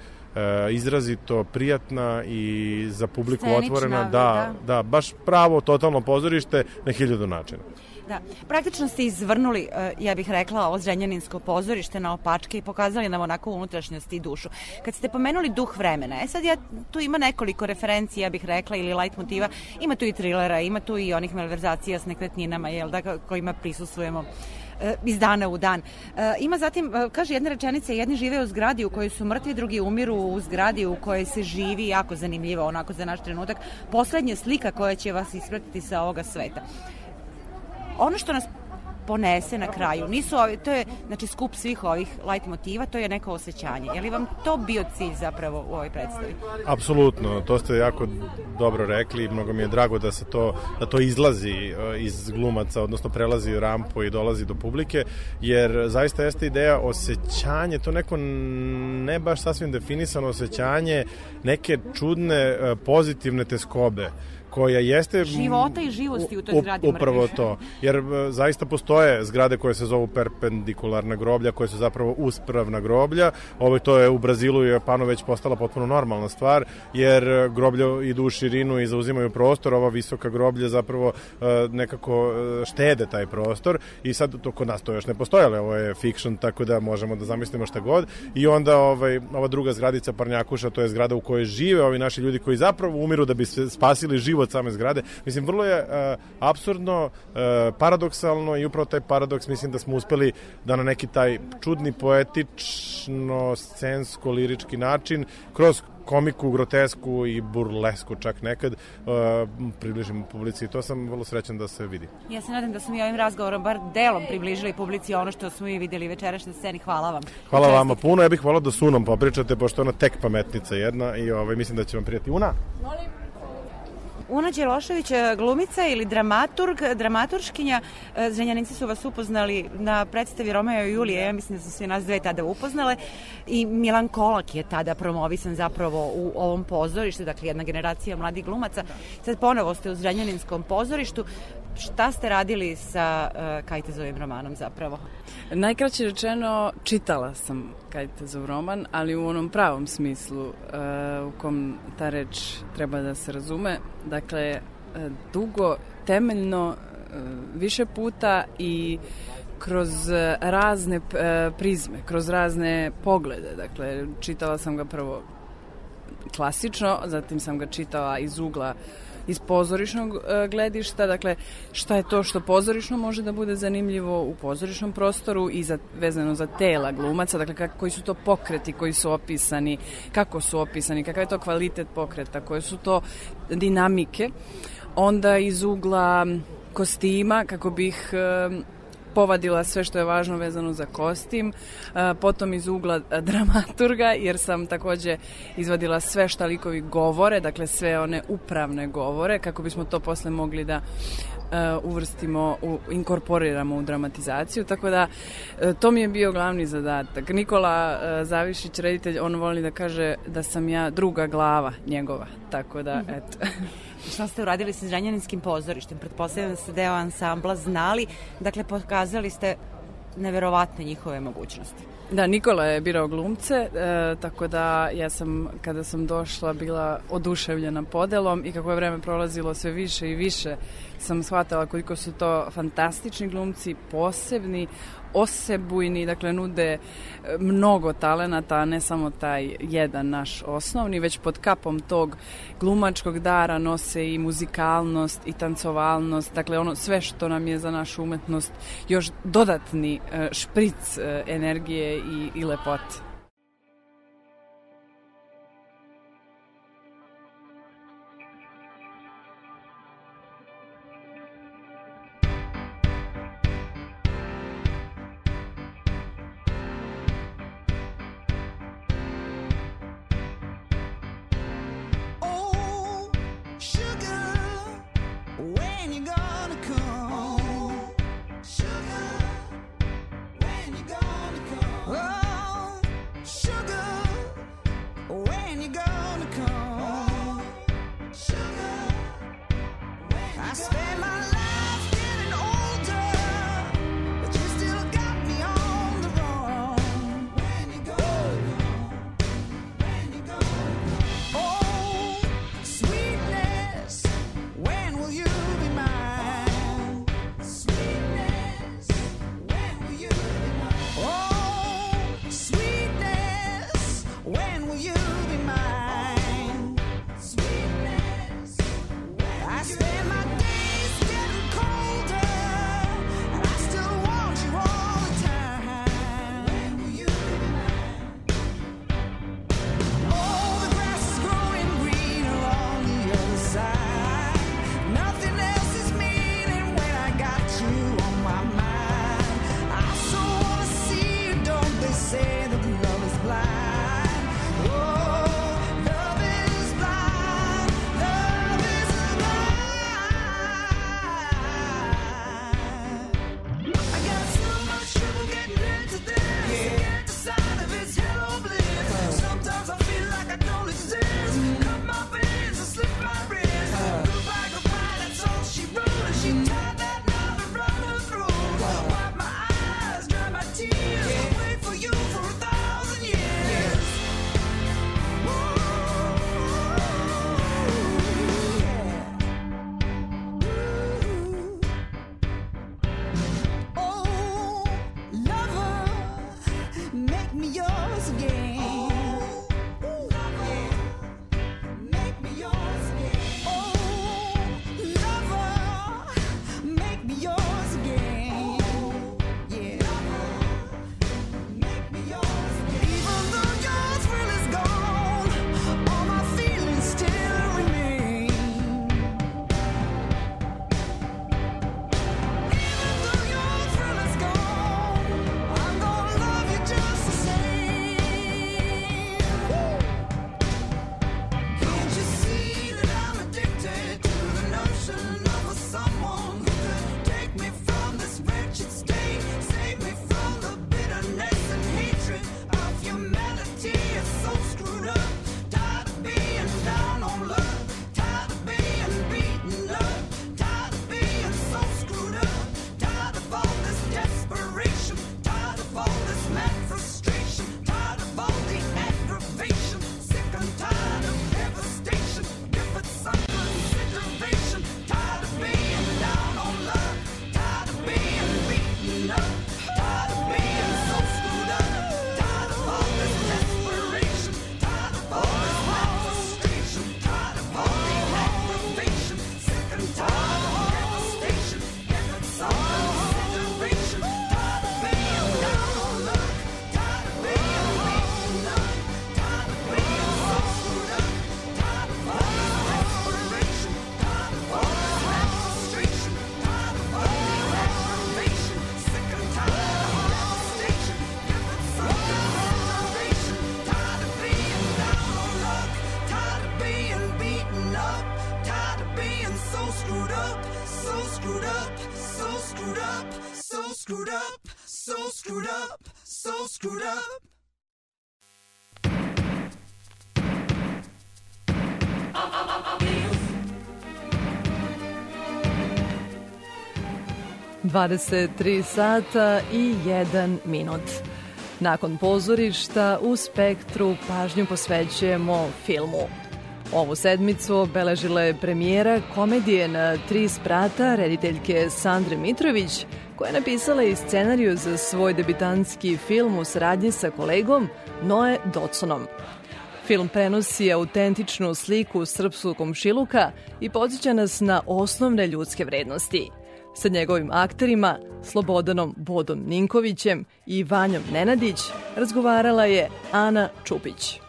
izrazito prijatna i za publiku Scenična, otvorena. Da, da. da, baš pravo totalno pozorište na hiljadu načina. Da, praktično ste izvrnuli, ja bih rekla, ovo zrenjaninsko pozorište na opačke i pokazali nam onako unutrašnjost i dušu. Kad ste pomenuli duh vremena, e sad ja, tu ima nekoliko referencija, ja bih rekla, ili light motiva, ima tu i trilera, ima tu i onih malverzacija s nekretninama, jel da, kojima prisustvujemo e, iz dana u dan. E, Ima zatim, e, kaže jedna rečenica, jedni žive u zgradi u kojoj su mrtvi, drugi umiru u zgradi u kojoj se živi, jako zanimljivo onako za naš trenutak. Poslednja slika koja će vas ispratiti sa ovoga sveta. Ono što nas ponese na kraju. Nisu ovi, to je znači skup svih ovih light motiva, to je neko osjećanje. Je li vam to bio cilj zapravo u ovoj predstavi? Apsolutno, to ste jako dobro rekli i mnogo mi je drago da se to da to izlazi e, iz glumaca, odnosno prelazi rampu i dolazi do publike, jer zaista jeste ideja osjećanje, to neko ne baš sasvim definisano osjećanje neke čudne e, pozitivne teskobe koja jeste Života i živosti u toj zgradi upravo to. Jer zaista postoje zgrade koje se zovu perpendikularna groblja koje su zapravo uspravna groblja. Ovo to je u Brazilu i Japanu već postala potpuno normalna stvar jer groblja idu u širinu i zauzimaju prostor. Ova visoka groblja zapravo e, nekako e, štede taj prostor. I sad to kod nas to još ne postoje ali ovo je fiction tako da možemo da zamislimo šta god. I onda ovaj, ova druga zgradica Parnjakuša to je zgrada u kojoj žive ovi naši ljudi koji zapravo umiru da bi se spasili život same zgrade. Mislim, vrlo je uh, absurdno, uh, paradoksalno i upravo taj paradoks mislim da smo uspeli da na neki taj čudni, poetično, scensko, lirički način, kroz komiku, grotesku i burlesku čak nekad uh, približimo publici i to sam vrlo srećan da se vidi. Ja se nadam da smo i ovim razgovorom bar delom približili publici ono što smo i videli večeraš na sceni. Hvala vam. Hvala Čestitke. vama puno, ja bih volao da sunom popričate, pošto ona tek pametnica jedna i ovaj, mislim da će vam prijati. Una? Una Đelošević, e, glumica ili dramaturg, dramaturškinja. E, Zrenjaninci su vas upoznali na predstavi Romeo i Julije, ja mislim da su sve nas dve tada upoznale i Milan Kolak je tada promovisan zapravo u ovom pozorištu, dakle jedna generacija mladih glumaca. Sad ponovo ste u Zrenjaninskom pozorištu. Šta ste radili sa uh, Kajtezovim romanom zapravo? Najkraće rečeno, čitala sam Kajtezov roman, ali u onom pravom smislu uh, u kom ta reč treba da se razume. Dakle, uh, dugo, temeljno, uh, više puta i kroz razne uh, prizme, kroz razne poglede. Dakle, čitala sam ga prvo klasično, zatim sam ga čitala iz ugla iz pozorišnog e, gledišta, dakle šta je to što pozorišno može da bude zanimljivo u pozorišnom prostoru i za, vezano za tela glumaca, dakle kak, koji su to pokreti koji su opisani, kako su opisani, kakav je to kvalitet pokreta, koje su to dinamike, onda iz ugla kostima kako bih e, povadila sve što je važno vezano za kostim, potom iz ugla dramaturga, jer sam takođe izvadila sve šta likovi govore, dakle sve one upravne govore, kako bismo to posle mogli da uvrstimo, u, inkorporiramo u dramatizaciju, tako da to mi je bio glavni zadatak. Nikola Zavišić, reditelj, on voli da kaže da sam ja druga glava njegova, tako da, eto. *laughs* Šta ste uradili sa Zrenjaninskim pozorištem? Pretpostavljam da ste deo ansambla znali, dakle pokazali ste neverovatne njihove mogućnosti. Da, Nikola je birao glumce, e, tako da ja sam, kada sam došla, bila oduševljena podelom i kako je vreme prolazilo sve više i više sam shvatala koliko su to fantastični glumci, posebni, osebujni, dakle nude e, mnogo talenata, a ne samo taj jedan naš osnovni, već pod kapom tog glumačkog dara nose i muzikalnost i tancovalnost, dakle ono sve što nam je za našu umetnost još dodatni e, špric e, energije i, i lepote. 23 sata i 1 minut. Nakon pozorišta u Spektru pažnju posvećujemo filmu. Ovu sedmicu obeležila je premijera komedije na tri sprata rediteljke Sandre Mitrović, koja je napisala i scenariju za svoj debitanski film u saradnji sa kolegom Noe Dodsonom. Film prenosi autentičnu sliku srpskog komšiluka i podsjeća nas na osnovne ljudske vrednosti. Sa njegovim akterima, Slobodanom Bodom Ninkovićem i Vanjom Nenadić, razgovarala je Ana Čupić.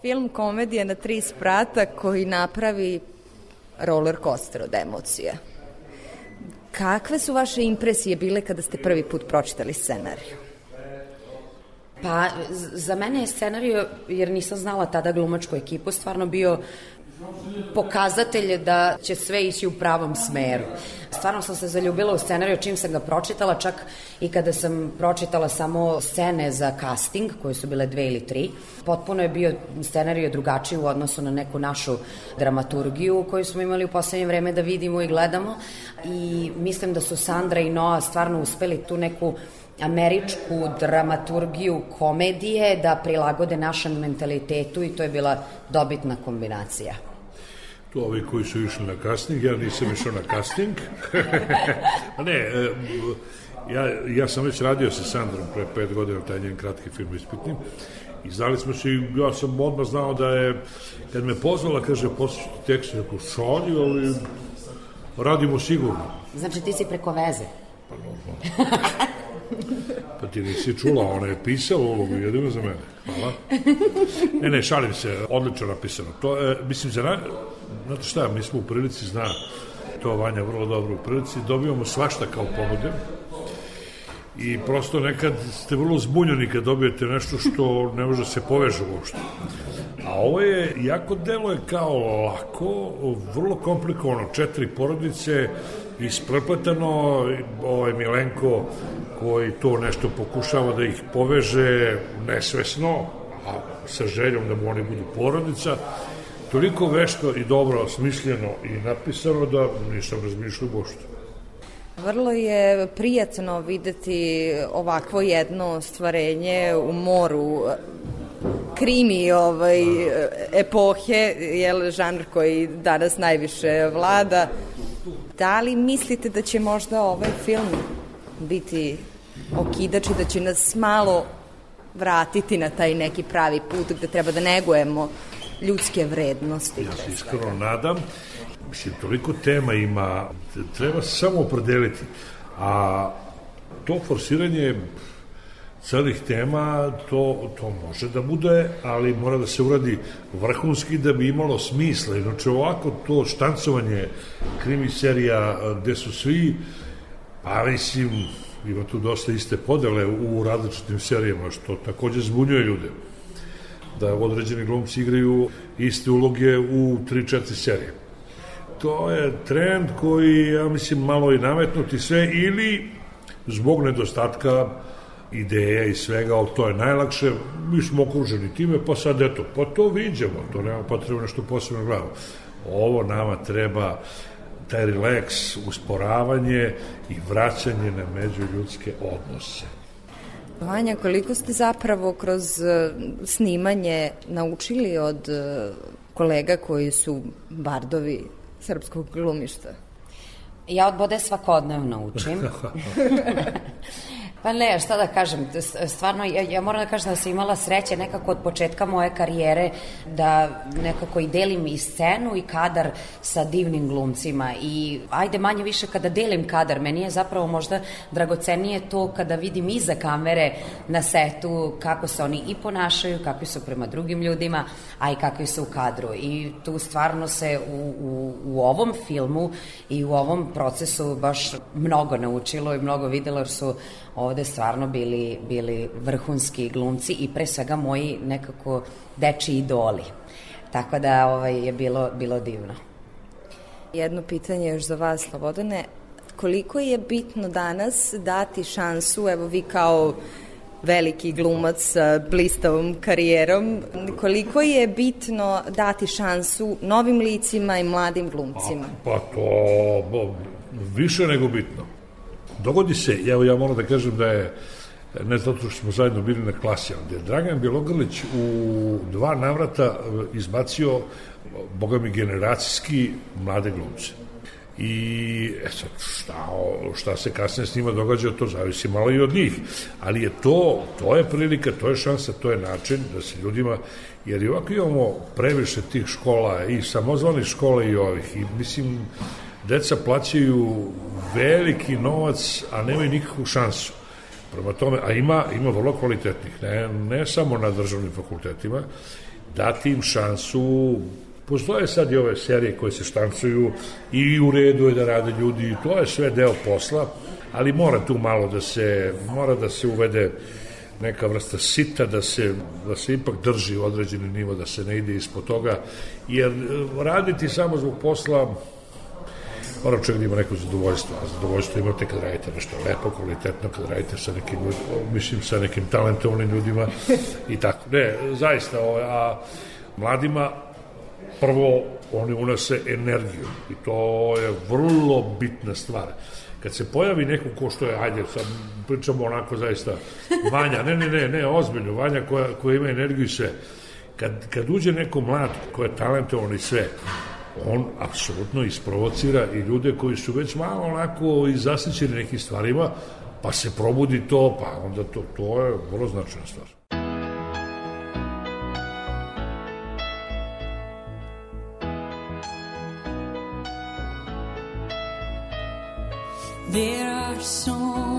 Film komedija na tri sprata koji napravi roller coaster od emocija. Kakve su vaše impresije bile kada ste prvi put pročitali scenariju? Pa, za mene je scenario, jer nisam znala tada glumačku ekipu, stvarno bio pokazatelj da će sve ići u pravom smeru. Stvarno sam se zaljubila u scenariju čim sam ga pročitala, čak i kada sam pročitala samo scene za casting, koje su bile dve ili tri. Potpuno je bio scenariju drugačiji u odnosu na neku našu dramaturgiju koju smo imali u poslednje vreme da vidimo i gledamo. I mislim da su Sandra i Noa stvarno uspeli tu neku američku dramaturgiju komedije da prilagode našem mentalitetu i to je bila dobitna kombinacija. Tu ovi koji su išli na casting, ja nisam išao na casting. *laughs* A ne, e, ja, ja sam već radio sa Sandrom pre pet godina taj njen kratki film ispitni i znali smo se i ja sam odmah znao da je, kad me pozvala, kaže, poslušajte tekst, rekao, šalji, ali radimo sigurno. Znači ti si preko veze. Pa *laughs* ti nisi čula, ona je pisala ulogu, jedino za mene. Hvala. Ne, ne, šalim se, odlično napisano. To, e, mislim, za na... Znate šta, mi smo u prilici, zna to Vanja vrlo dobro u prilici, dobijamo svašta kao ponude. I prosto nekad ste vrlo zbunjeni kad dobijete nešto što ne može da se poveže uopšte. A ovo je, jako delo je kao lako, vrlo komplikovano, četiri porodice, isprepletano, ovaj Milenko koji to nešto pokušava da ih poveže nesvesno, a sa željom da mu oni budu porodica, toliko vešto i dobro smišljeno i napisano da nisam razmišljao uopšte. Vrlo je prijatno videti ovakvo jedno stvarenje u moru krimi ovaj, epohe, jel, žanr koji danas najviše vlada. Da li mislite da će možda ovaj film biti okidač i da će nas malo vratiti na taj neki pravi put gde treba da negujemo ljudske vrednosti? Ja se iskreno nadam. Mislim, toliko tema ima, treba se samo opredeliti. A to forsiranje celih tema, to, to može da bude, ali mora da se uradi vrhunski da bi imalo smisla. Inače, ovako to štancovanje krimi serija gde su svi, pa mislim, ima tu dosta iste podele u različitim serijama, što takođe zbunjuje ljude da određeni glumci igraju iste uloge u 3-4 serije. To je trend koji, ja mislim, malo i nametnuti sve ili zbog nedostatka ideja i svega, ali to je najlakše, mi smo okruženi time, pa sad eto, pa to viđemo, to nema potrebno nešto posebno glavu. Ovo nama treba taj relaks, usporavanje i vraćanje na međuljudske odnose. Vanja, koliko ste zapravo kroz eh, snimanje naučili od eh, kolega koji su bardovi srpskog glumišta? Ja od Bode svakodnevno učim. *laughs* Pa ne, šta da kažem, stvarno, ja, ja moram da kažem da sam imala sreće nekako od početka moje karijere da nekako i delim i scenu i kadar sa divnim glumcima i ajde manje više kada delim kadar, meni je zapravo možda dragocenije to kada vidim iza kamere na setu kako se oni i ponašaju, kakvi su prema drugim ljudima, a i kakvi su u kadru. I tu stvarno se u, u, u ovom filmu i u ovom procesu baš mnogo naučilo i mnogo videlo jer su ovde stvarno bili, bili vrhunski glumci i pre svega moji nekako deči idoli. Tako da ovaj, je bilo, bilo divno. Jedno pitanje još za vas, Slobodane. koliko je bitno danas dati šansu, evo vi kao veliki glumac sa blistavom karijerom, koliko je bitno dati šansu novim licima i mladim glumcima? Pa to bo, više nego bitno. Dogodi se, evo ja moram da kažem da je ne zato što smo zajedno bili na klasi, ali da je Dragan Bjelogrlić u dva navrata e, izbacio, boga mi, generacijski mlade glumce. I e sad, šta, šta se kasnije s njima događa, to zavisi malo i od njih. Ali je to, to je prilika, to je šansa, to je način da se ljudima, jer i ovako imamo previše tih škola i samozvanih škola i ovih. I mislim, deca plaćaju veliki novac, a nemaju nikakvu šansu. Prema tome, a ima, ima vrlo kvalitetnih, ne, ne samo na državnim fakultetima, dati im šansu, postoje sad i ove serije koje se štancuju i u redu je da rade ljudi, i to je sve deo posla, ali mora tu malo da se, mora da se uvede neka vrsta sita da se, da se ipak drži određeni nivo, da se ne ide ispod toga, jer eh, raditi samo zbog posla mora čovjek da ima neko zadovoljstvo, a zadovoljstvo imate kad radite nešto lepo, kvalitetno, kad radite sa nekim, mislim, sa nekim talentovnim ljudima i tako. Ne, zaista, o, a mladima prvo oni unose energiju i to je vrlo bitna stvar. Kad se pojavi neko ko što je, ajde, sad pričamo onako zaista, Vanja, ne, ne, ne, ne, ozbiljno, Vanja koja, koja ima energiju i sve. Kad, kad uđe neko mlad ko je talentovan i sve, on apsolutno isprovocira i ljude koji su već malo onako i zasićeni nekim stvarima, pa se probudi to, pa onda to, to je vrlo značajna stvar. There are so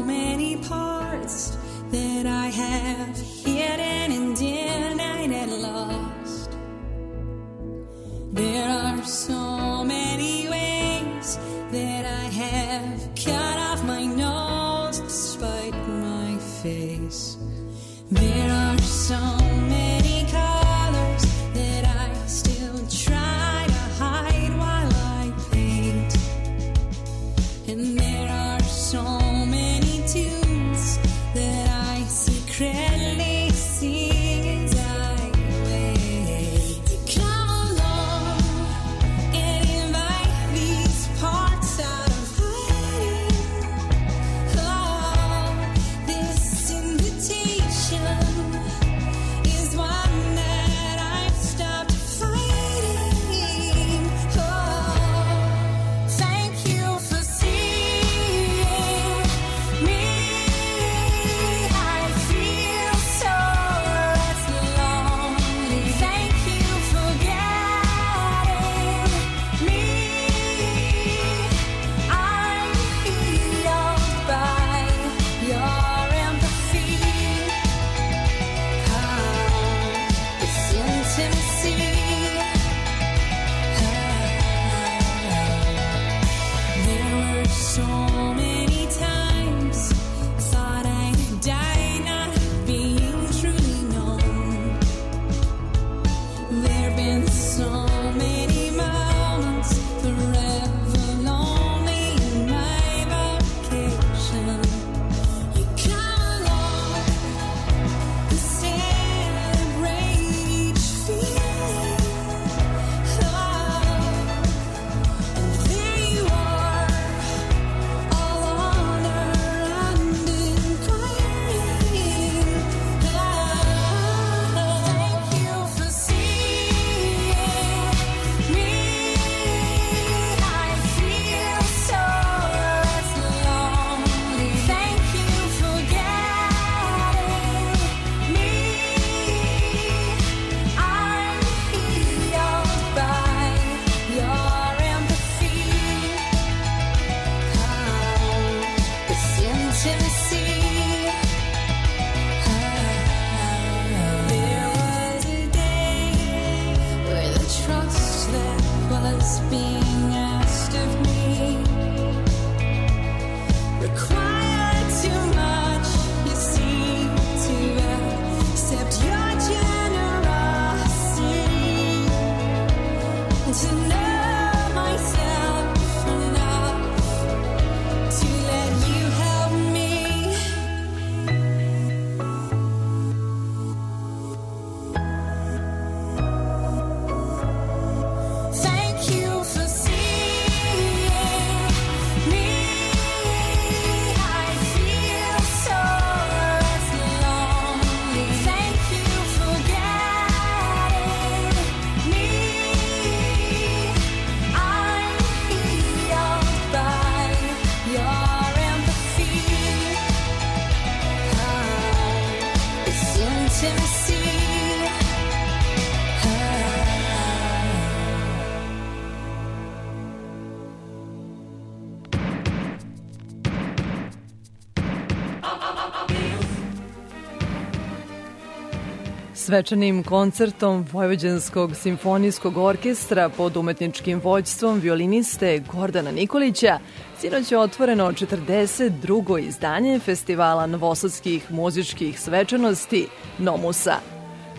Svečanim koncertom Vojvođanskog simfonijskog orkestra pod umetničkim vođstvom violiniste Gordana Nikolića sinoć je otvoreno 42. izdanje festivala novosadskih muzičkih svečanosti Nomusa.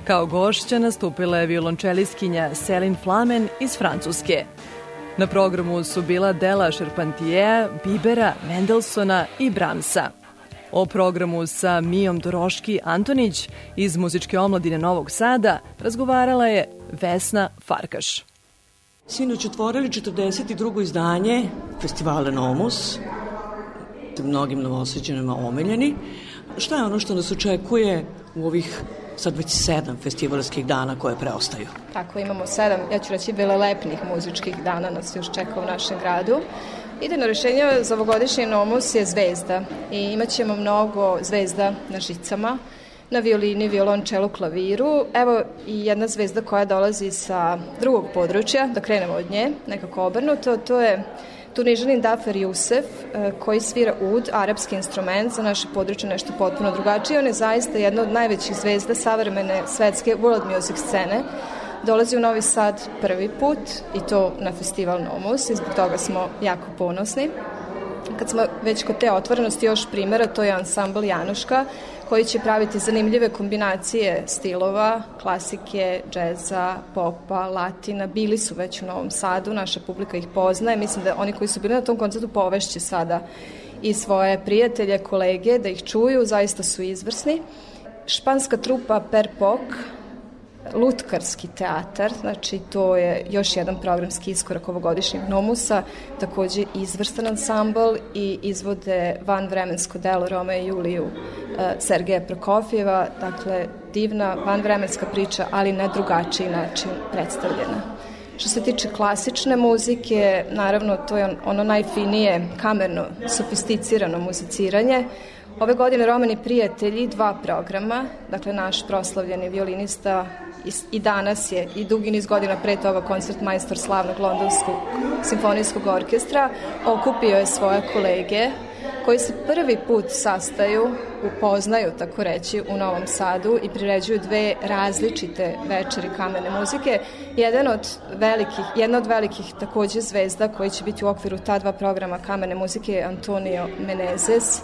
Kao gošća nastupila je violončeliskinja Selin Flamen iz Francuske. Na programu su bila dela Šerpantijeja, Bibera, Mendelsona i Bramsa. O programu sa Mijom Doroški Antonić iz muzičke omladine Novog Sada razgovarala je Vesna Farkaš. Sinoć otvorili 42. izdanje festivala Nomus, mnogim novoseđanima omiljeni. Šta je ono što nas očekuje u ovih sad već sedam festivalskih dana koje preostaju? Tako, imamo sedam, ja ću reći, velelepnih muzičkih dana nas još čeka u našem gradu. Idejno rešenje za ovogodišnji Nomus je zvezda i imat ćemo mnogo zvezda na žicama, na violini, violončelu, klaviru. Evo i jedna zvezda koja dolazi sa drugog područja, da krenemo od nje, nekako obrnuto, to je Tunižanin Dafer Jusef, e, koji svira ud, arapski instrument, za naše područje nešto potpuno drugačije. On je zaista jedna od najvećih zvezda savremene svetske world music scene. Dolazi u Novi Sad prvi put i to na festival Nomus i zbog toga smo jako ponosni. Kad smo već kod te otvorenosti još primjera, to je ansambl Januška, koji će praviti zanimljive kombinacije stilova, klasike, džeza, popa, latina. Bili su već u Novom Sadu, naša publika ih poznaje. Mislim da oni koji su bili na tom koncertu povešće sada i svoje prijatelje, kolege, da ih čuju, zaista su izvrsni. Španska trupa Per Pok, lutkarski teatar, znači to je još jedan programski iskorak ovogodišnjeg Nomusa, takođe izvrstan ansambl i izvode vanvremensko delo Roma i Juliju e, Sergeja Prokofjeva, dakle divna vanvremenska priča, ali na drugačiji način predstavljena. Što se tiče klasične muzike, naravno to je ono najfinije kamerno, sofisticirano muziciranje, Ove godine Romani prijatelji, dva programa, dakle naš proslavljeni violinista i, i danas je i dugi niz godina pre toga koncert majstor slavnog londonskog simfonijskog orkestra okupio je svoje kolege koji se prvi put sastaju, upoznaju, tako reći, u Novom Sadu i priređuju dve različite večeri kamene muzike. Jedan od velikih, jedna od velikih takođe zvezda koji će biti u okviru ta dva programa kamene muzike je Antonio Menezes,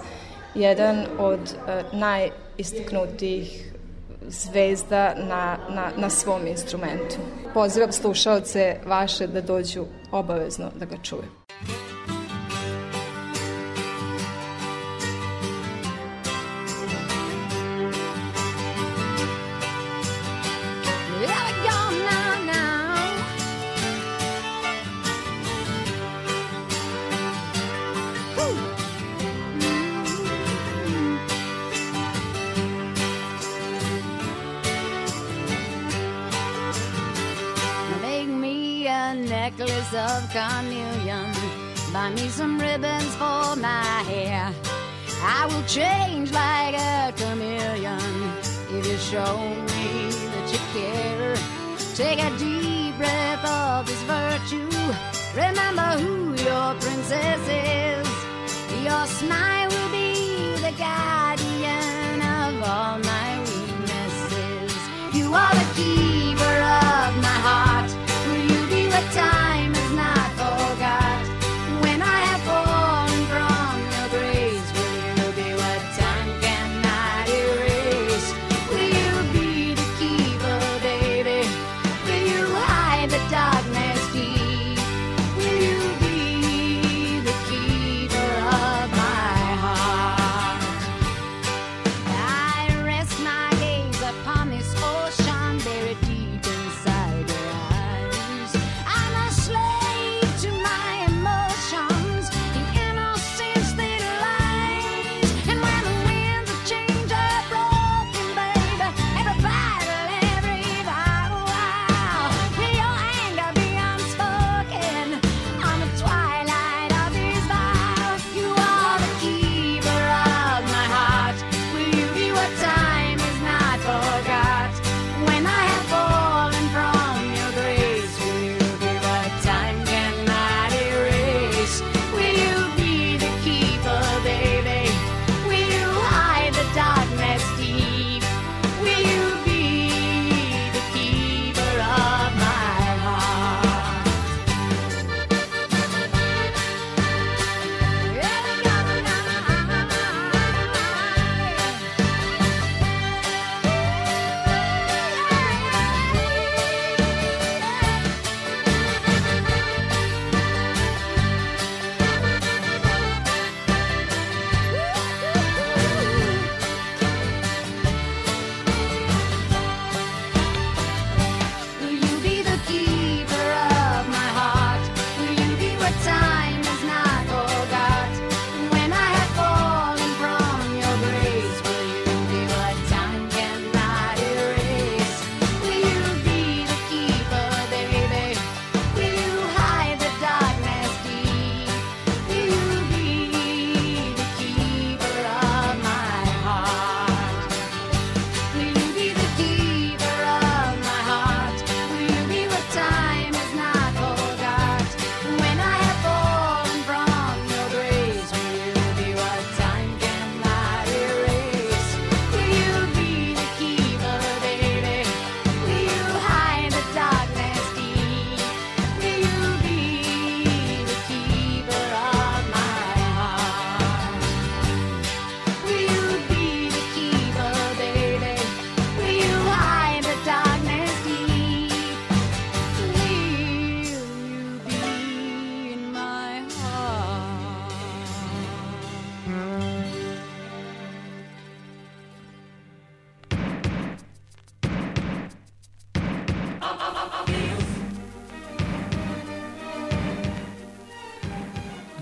jedan od uh, najistaknutijih zvezda na, na, na svom instrumentu. Pozivam slušalce vaše da dođu obavezno da ga čuju. Necklace of carnelian. Buy me some ribbons for my hair. I will change like a chameleon if you show me that you care. Take a deep breath of this virtue. Remember who your princess is. Your smile will be the guardian of all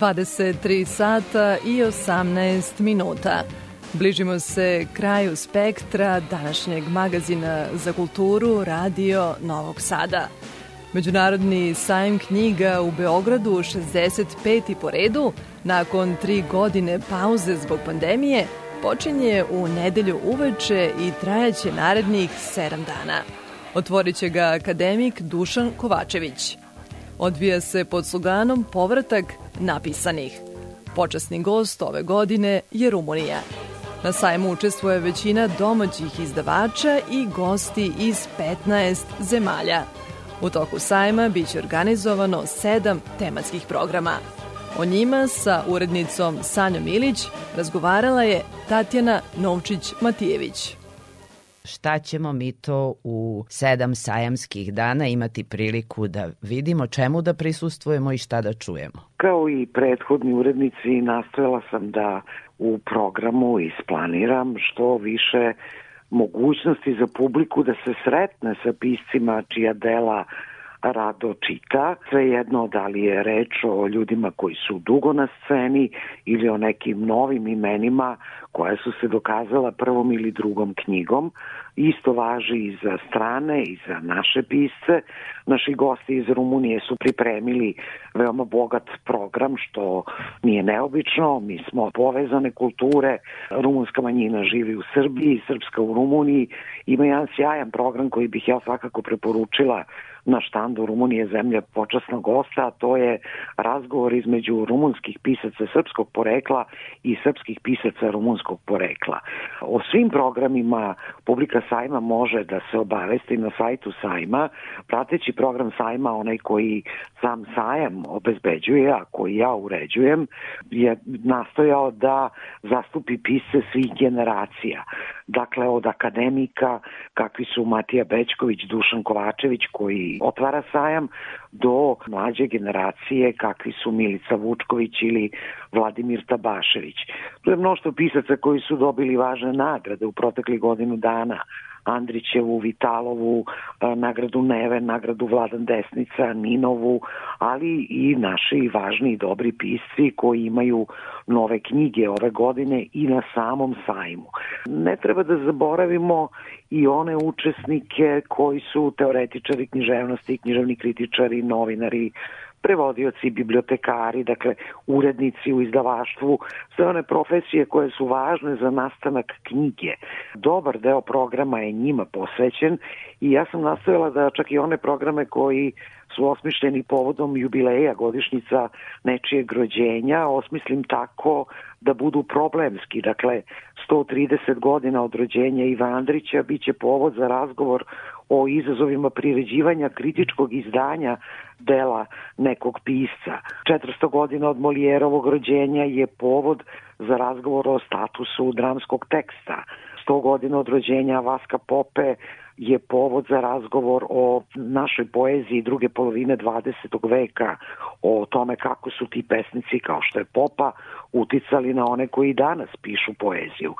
23 sata i 18 minuta. Bližimo se kraju spektra današnjeg magazina za kulturu Radio Novog Sada. Međunarodni sajm knjiga u Beogradu 65. po redu, nakon tri godine pauze zbog pandemije, počinje u nedelju uveče i trajaće narednih sedam dana. Otvorit će ga akademik Dušan Kovačević. Odvija se pod sloganom Povratak napisanih. Počasni gost ove godine je Rumunija. Na sajmu učestvuje većina domaćih izdavača i gosti iz 15 zemalja. U toku sajma biće organizovano sedam tematskih programa. O njima sa urednicom Sanjom Ilić razgovarala je Tatjana Novčić-Matijević. Šta ćemo mi to u sedam sajamskih dana imati priliku da vidimo, čemu da prisustvujemo i šta da čujemo? Kao i prethodni urednici, nastojala sam da u programu isplaniram što više mogućnosti za publiku da se sretne sa piscima čija dela rado čita, svejedno da li je reč o ljudima koji su dugo na sceni ili o nekim novim imenima koja su se dokazala prvom ili drugom knjigom. Isto važi i za strane i za naše pisce. Naši gosti iz Rumunije su pripremili veoma bogat program, što nije neobično. Mi smo povezane kulture, rumunska manjina živi u Srbiji, srpska u Rumuniji. Ima jedan sjajan program koji bih ja svakako preporučila na štandu Rumunije zemlje počasnog gosta, a to je razgovor između rumunskih pisaca srpskog porekla i srpskih pisaca rumunskog porekla. O svim programima publika sajma može da se obavesti na sajtu sajma, prateći program sajma, onaj koji sam sajam obezbeđuje, a koji ja uređujem, je nastojao da zastupi pisce svih generacija. Dakle, od akademika, kakvi su Matija Bečković, Dušan Kovačević, koji otvara sajam, do mlađe generacije, kakvi su Milica Vučković ili Vladimir Tabašević. Tu je mnoštvo pisaca koji su dobili važne nagrade u protekli godinu dana. Andrićevu, Vitalovu, nagradu Neve, nagradu Vladan Desnica, Ninovu, ali i naši važni i dobri pisci koji imaju nove knjige ove godine i na samom sajmu. Ne treba da zaboravimo i one učesnike koji su teoretičari književnosti, književni kritičari, novinari, prevodioci, bibliotekari, dakle urednici u izdavaštvu, sve one profesije koje su važne za nastanak knjige. Dobar deo programa je njima posvećen i ja sam nastojala da čak i one programe koji su osmišljeni povodom jubileja godišnjica nečijeg rođenja, osmislim tako da budu problemski. Dakle, 130 godina od rođenja Iva Andrića biće povod za razgovor o izazovima priređivanja kritičkog izdanja dela nekog pisca. 400 godina od Molijerovog rođenja je povod za razgovor o statusu dramskog teksta. 100 godina od rođenja Vaska Pope je povod za razgovor o našoj poeziji druge polovine 20. veka, o tome kako su ti pesnici kao što je Popa uticali na one koji danas pišu poeziju.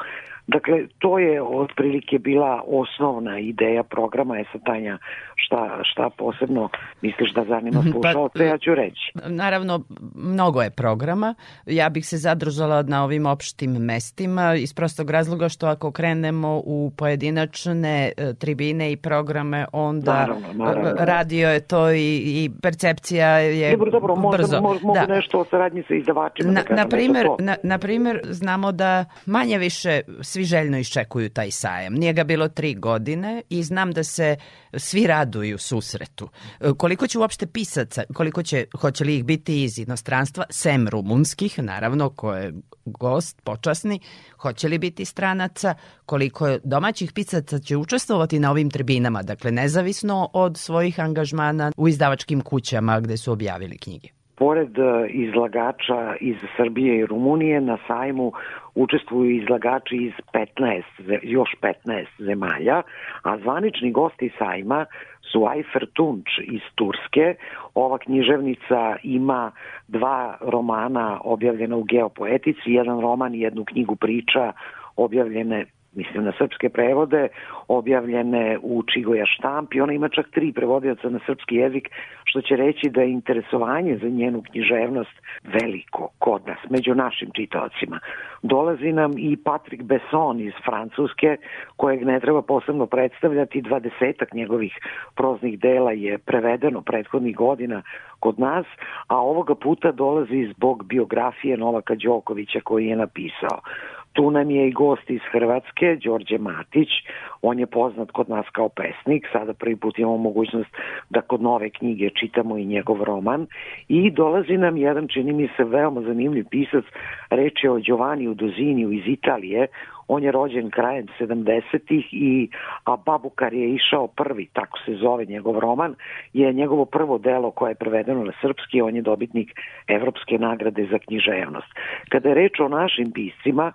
Dakle, to je otprilike bila osnovna ideja programa. E sad, Tanja, šta, šta posebno misliš da zanima *laughs* slušalce, pa, ja ću reći. Naravno, mnogo je programa. Ja bih se zadržala na ovim opštim mestima iz prostog razloga što ako krenemo u pojedinačne e, tribine i programe, onda naravno, naravno. radio je to i, i percepcija je dobro, dobro, možda, brzo. Mogu da. nešto o saradnji sa izdavačima. Na, da na, primer, na, na primer, znamo da manje više svi željno iščekuju taj sajam. Nije ga bilo tri godine i znam da se svi raduju susretu. E, koliko će uopšte pisaca, koliko će, hoće li ih biti iz inostranstva, sem rumunskih, naravno, ko je gost, počasni, hoće li biti stranaca, koliko domaćih pisaca će učestvovati na ovim tribinama, dakle, nezavisno od svojih angažmana u izdavačkim kućama gde su objavili knjige. Pored e, izlagača iz Srbije i Rumunije na sajmu učestvuju izlagači iz 15, još 15 zemalja, a zvanični gosti sajma su Ajfer Tunč iz Turske. Ova književnica ima dva romana objavljena u geopoetici, jedan roman i jednu knjigu priča objavljene mislim na srpske prevode, objavljene u Čigoja štampi. Ona ima čak tri prevodioca na srpski jezik, što će reći da je interesovanje za njenu književnost veliko kod nas, među našim čitaocima. Dolazi nam i Patrick Besson iz Francuske, kojeg ne treba posebno predstavljati, dvadesetak njegovih proznih dela je prevedeno prethodnih godina kod nas, a ovoga puta dolazi zbog biografije Novaka Đokovića koji je napisao. Tu nam je i gost iz Hrvatske, Đorđe Matić. On je poznat kod nas kao pesnik. Sada prvi put imamo mogućnost da kod nove knjige čitamo i njegov roman. I dolazi nam jedan, čini mi se, veoma zanimljiv pisac. Reč je o Giovanni Udoziniju iz Italije. On je rođen krajem 70-ih i a Babukar je išao prvi, tako se zove njegov roman, je njegovo prvo delo koje je prevedeno na srpski, on je dobitnik Evropske nagrade za književnost. Kada je reč o našim piscima,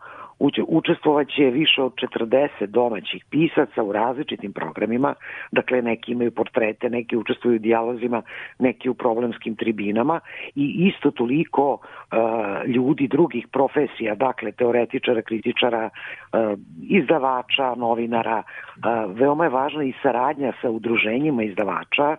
učestvovaće više od 40 domaćih pisaca u različitim programima, dakle neki imaju portrete, neki učestvuju u dijalozima, neki u problemskim tribinama i isto toliko uh, ljudi drugih profesija, dakle teoretičara, kritičara, uh, izdavača, novinara. Uh, veoma je važna i saradnja sa udruženjima izdavača,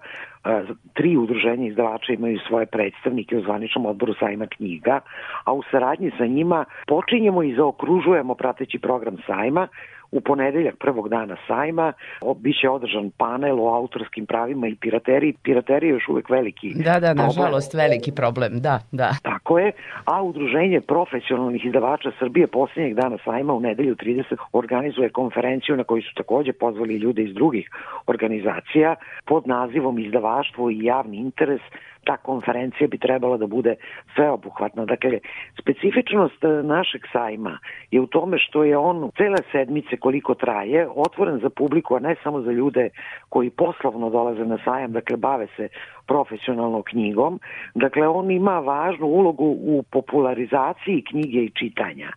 tri udruženja izdavača imaju svoje predstavnike u zvaničnom odboru sajma knjiga, a u saradnji sa njima počinjemo i zaokružujemo prateći program sajma U ponedeljak prvog dana sajma biće održan panel o autorskim pravima i pirateriji. Piraterija je još uvek veliki Da, da, nažalost veliki problem, da, da. Tako je, a Udruženje profesionalnih izdavača Srbije posljednjeg dana sajma u nedelju 30 organizuje konferenciju na koju su takođe pozvali ljude iz drugih organizacija pod nazivom Izdavaštvo i javni interes ta konferencija bi trebala da bude sveobuhvatna. Dakle, specifičnost e, našeg sajma je u tome što je on cele sedmice koliko traje otvoren za publiku, a ne samo za ljude koji poslovno dolaze na sajam, dakle bave se profesionalno knjigom. Dakle, on ima važnu ulogu u popularizaciji knjige i čitanja.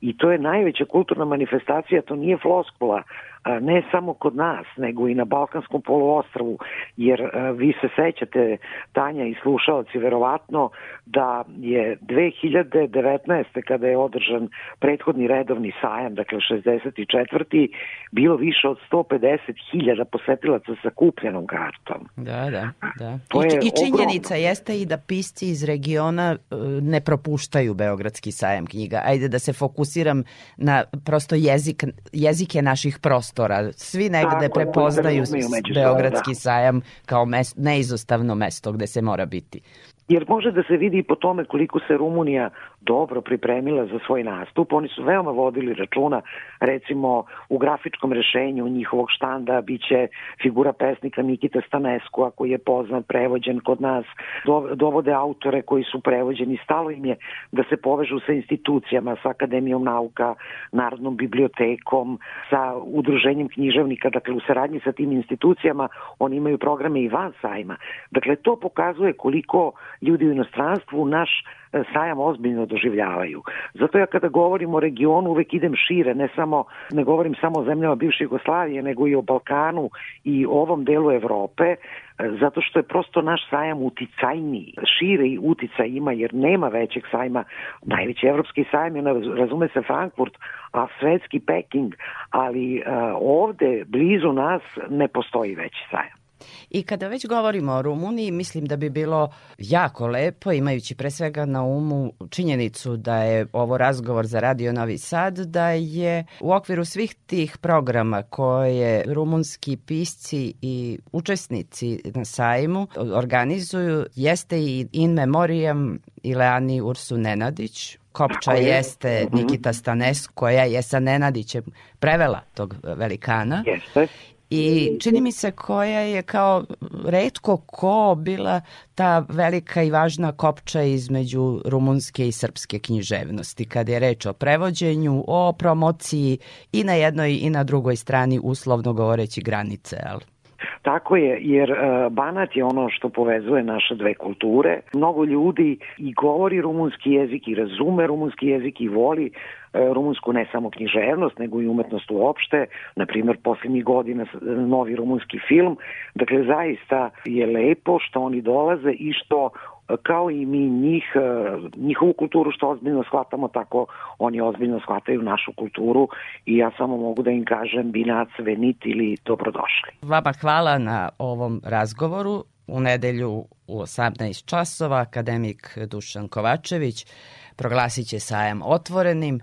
I to je najveća kulturna manifestacija, to nije floskula, ne samo kod nas, nego i na Balkanskom poluostravu, jer vi se sećate, Tanja i slušalci, verovatno da je 2019. kada je održan prethodni redovni sajam, dakle 64. bilo više od 150.000 posetilaca sa kupljenom kartom. Da, da, da. To I, je I činjenica ogromno. jeste i da pisci iz regiona e, ne propuštaju Beogradski sajam knjiga. Ajde da se fokusiram na prosto jezik, jezike naših prostora. Svi negde Tako prepoznaju da međusobno, Beogradski da. sajam kao mes, neizostavno mesto gde se mora biti. Jer može da se vidi i po tome koliko se Rumunija dobro pripremila za svoj nastup. Oni su veoma vodili računa, recimo u grafičkom rešenju njihovog štanda biće figura pesnika Nikita Stanesku, koji je poznat, prevođen kod nas, Do- dovode autore koji su prevođeni, stalo im je da se povežu sa institucijama, sa Akademijom nauka, Narodnom bibliotekom, sa udruženjem književnika, dakle u saradnji sa tim institucijama oni imaju programe i van sajma. Dakle, to pokazuje koliko ljudi u inostranstvu naš e, sajam ozbiljno doživljavaju. Zato ja kada govorim o regionu uvek idem šire, ne samo ne govorim samo o zemljama bivše Jugoslavije, nego i o Balkanu i ovom delu Evrope, e, zato što je prosto naš sajam uticajniji. Šire i uticaj ima jer nema većeg sajma. Najveći evropski sajam je, razume se, Frankfurt, a svetski Peking, ali uh, ovde, blizu nas, ne postoji veći sajam. I kada već govorimo o Rumuniji, mislim da bi bilo jako lepo, imajući pre svega na umu činjenicu da je ovo razgovor za Radio Novi Sad, da je u okviru svih tih programa koje rumunski pisci i učesnici na sajmu organizuju, jeste i In Memoriam Ileani Ursu Nenadić, Kopča je. jeste Mhm. Nikita Stanes, koja je sa Nenadićem prevela tog velikana. Jeste. I čini mi se koja je kao redko ko bila ta velika i važna kopča između rumunske i srpske književnosti, kada je reč o prevođenju, o promociji i na jednoj i na drugoj strani uslovno govoreći granice, ali Tako je, jer uh, Banat je ono što povezuje naše dve kulture. Mnogo ljudi i govori rumunski jezik i razume rumunski jezik i voli uh, rumunsku ne samo književnost, nego i umetnost uopšte. Naprimjer, posljednjih godina s- novi rumunski film. Dakle, zaista je lepo što oni dolaze i što kao i mi njih, e, njihovu kulturu što ozbiljno shvatamo, tako oni ozbiljno shvataju našu kulturu i ja samo mogu da im kažem binac, venit ili dobrodošli. Vama hvala na ovom razgovoru. U nedelju u 18 časova akademik Dušan Kovačević proglasit će sajam otvorenim.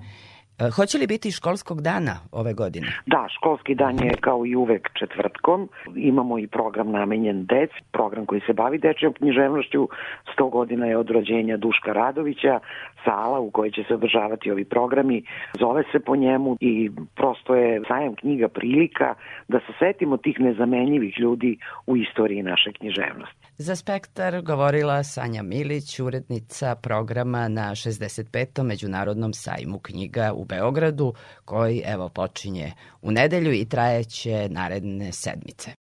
E, Hoće li biti školskog dana ove godine? Da, školski dan je kao i uvek četvrtkom. Imamo i program namenjen dec, program koji se bavi dečjom književnošću. 100 godina je od rođenja Duška Radovića, sala u kojoj će se održavati ovi programi. Zove se po njemu i prosto je sajam knjiga prilika da se setimo tih nezamenjivih ljudi u istoriji naše književnosti. Za Spektar govorila Sanja Milić, urednica programa na 65. Međunarodnom sajmu knjiga u Beogradu, koji evo počinje u nedelju i trajeće naredne sedmice.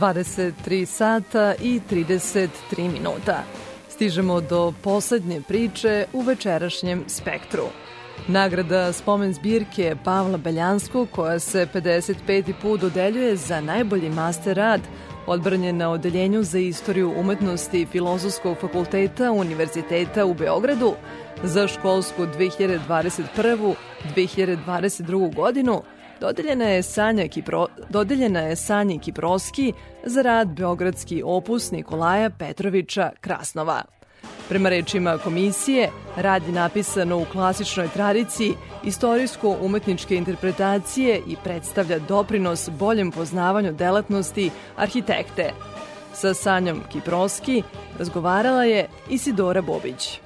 23 sata i 33 minuta. Stižemo do poslednje priče u večerašnjem spektru. Nagrada spomen zbirke Pavla Beljanskog, koja se 55. put dodeljuje za najbolji master rad, odbranjen na Odeljenju za istoriju umetnosti Filozofskog fakulteta Univerziteta u Beogradu za školsku 2021-2022 godinu, dodeljena je Sanja, Kipro, dodeljena je Sanji Kiproski za rad Beogradski opus Nikolaja Petrovića Krasnova. Prema rečima komisije, rad je napisan u klasičnoj tradiciji istorijsko-umetničke interpretacije i predstavlja doprinos boljem poznavanju delatnosti arhitekte. Sa Sanjom Kiproski razgovarala je Isidora Bobić.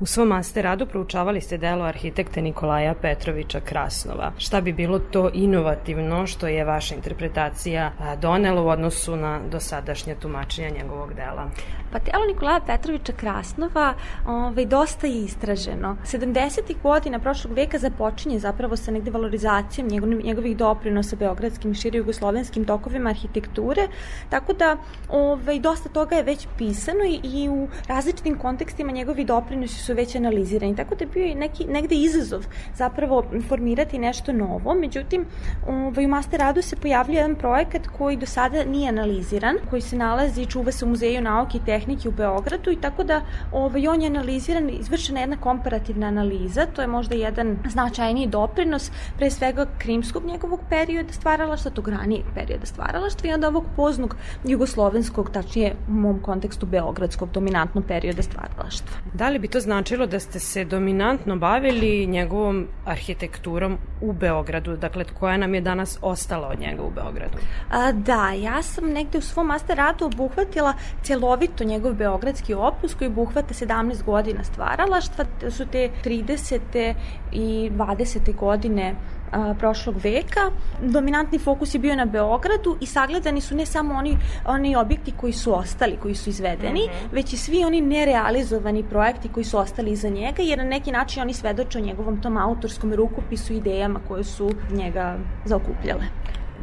U svom master radu proučavali ste delo arhitekte Nikolaja Petrovića Krasnova. Šta bi bilo to inovativno što je vaša interpretacija donela u odnosu na dosadašnje tumačenja njegovog dela? Pa telo Nikolaja Petrovića Krasnova ovaj, dosta je istraženo. 70. godina prošlog veka započinje zapravo sa negde valorizacijom njegovih, njegovih doprinosa beogradskim i šire jugoslovenskim tokovima arhitekture, tako da ovaj, dosta toga je već pisano i, i u različitim kontekstima njegovi doprinosi su već analizirani. Tako da je bio i neki, negde izazov zapravo formirati nešto novo. Međutim, ovaj, u master radu se pojavljuje jedan projekat koji do sada nije analiziran, koji se nalazi i čuva se u Muzeju nauke i tehnike u Beogradu i tako da ovaj, on je analiziran, izvršena jedna komparativna analiza, to je možda jedan značajniji doprinos, pre svega krimskog njegovog perioda stvaralaštva, tog ranijeg perioda stvaralaštva i onda ovog poznog jugoslovenskog, tačnije u mom kontekstu beogradskog dominantnog perioda stvaralaštva. Da li bi to značilo da ste se dominantno bavili njegovom arhitekturom u Beogradu, dakle koja nam je danas ostala od njega u Beogradu? A, da, ja sam negde u svom master radu obuhvatila celovito njegov beogradski opus koji obuhvata 17 godina stvaralaštva, su te 30. i 20. godine a, prošlog veka. Dominantni fokus je bio na Beogradu i sagledani su ne samo oni, oni objekti koji su ostali, koji su izvedeni, mm -hmm. već i svi oni nerealizovani projekti koji su ostali iza njega, jer na neki način oni svedoče o njegovom tom autorskom rukopisu i idejama koje su njega zaokupljale.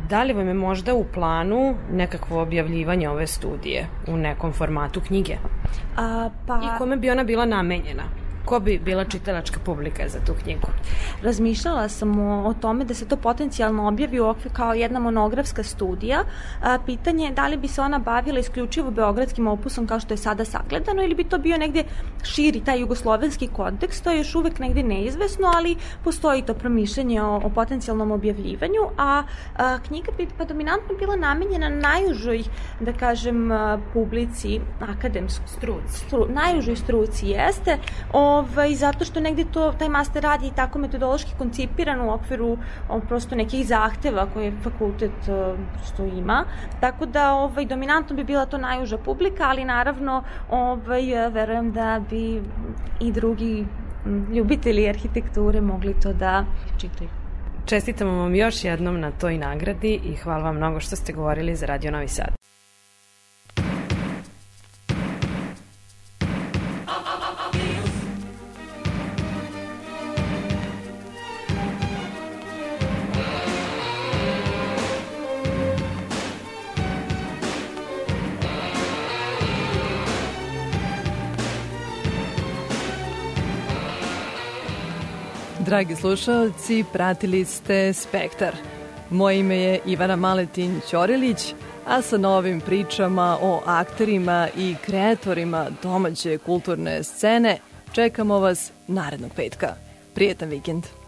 Da li vam je možda u planu nekakvo objavljivanje ove studije u nekom formatu knjige? A, pa... I kome bi ona bila namenjena? Ko bi bila čitalačka publika za tu knjigu? Razmišljala sam o, o tome da se to potencijalno objavi u okviru kao jedna monografska studija. A, pitanje je da li bi se ona bavila isključivo beogradskim opusom kao što je sada sagledano ili bi to bio negde širi taj jugoslovenski kontekst, to je još uvek negde neizvesno, ali postoji to promišljanje o, o potencijalnom objavljivanju, a, a knjiga bi pa dominantno bila namenjena najužoj, da kažem, publici akademskoj struci. Stru, najužoj struci jeste, o, ovaj, zato što negde to, taj master rad je tako metodološki koncipiran u okviru o, prosto nekih zahteva koje fakultet što ima. Tako da ovaj, dominantno bi bila to najuža publika, ali naravno ovaj, verujem da bi i drugi ljubitelji arhitekture mogli to da čitaju. Čestitamo vam još jednom na toj nagradi i hvala vam mnogo što ste govorili za Radio Novi Sad. Dragi slušalci, pratili ste Spektar. Moje ime je Ivana Maletin Ćorilić, a sa novim pričama o akterima i kreatorima domaće kulturne scene čekamo vas narednog petka. Prijetan vikend!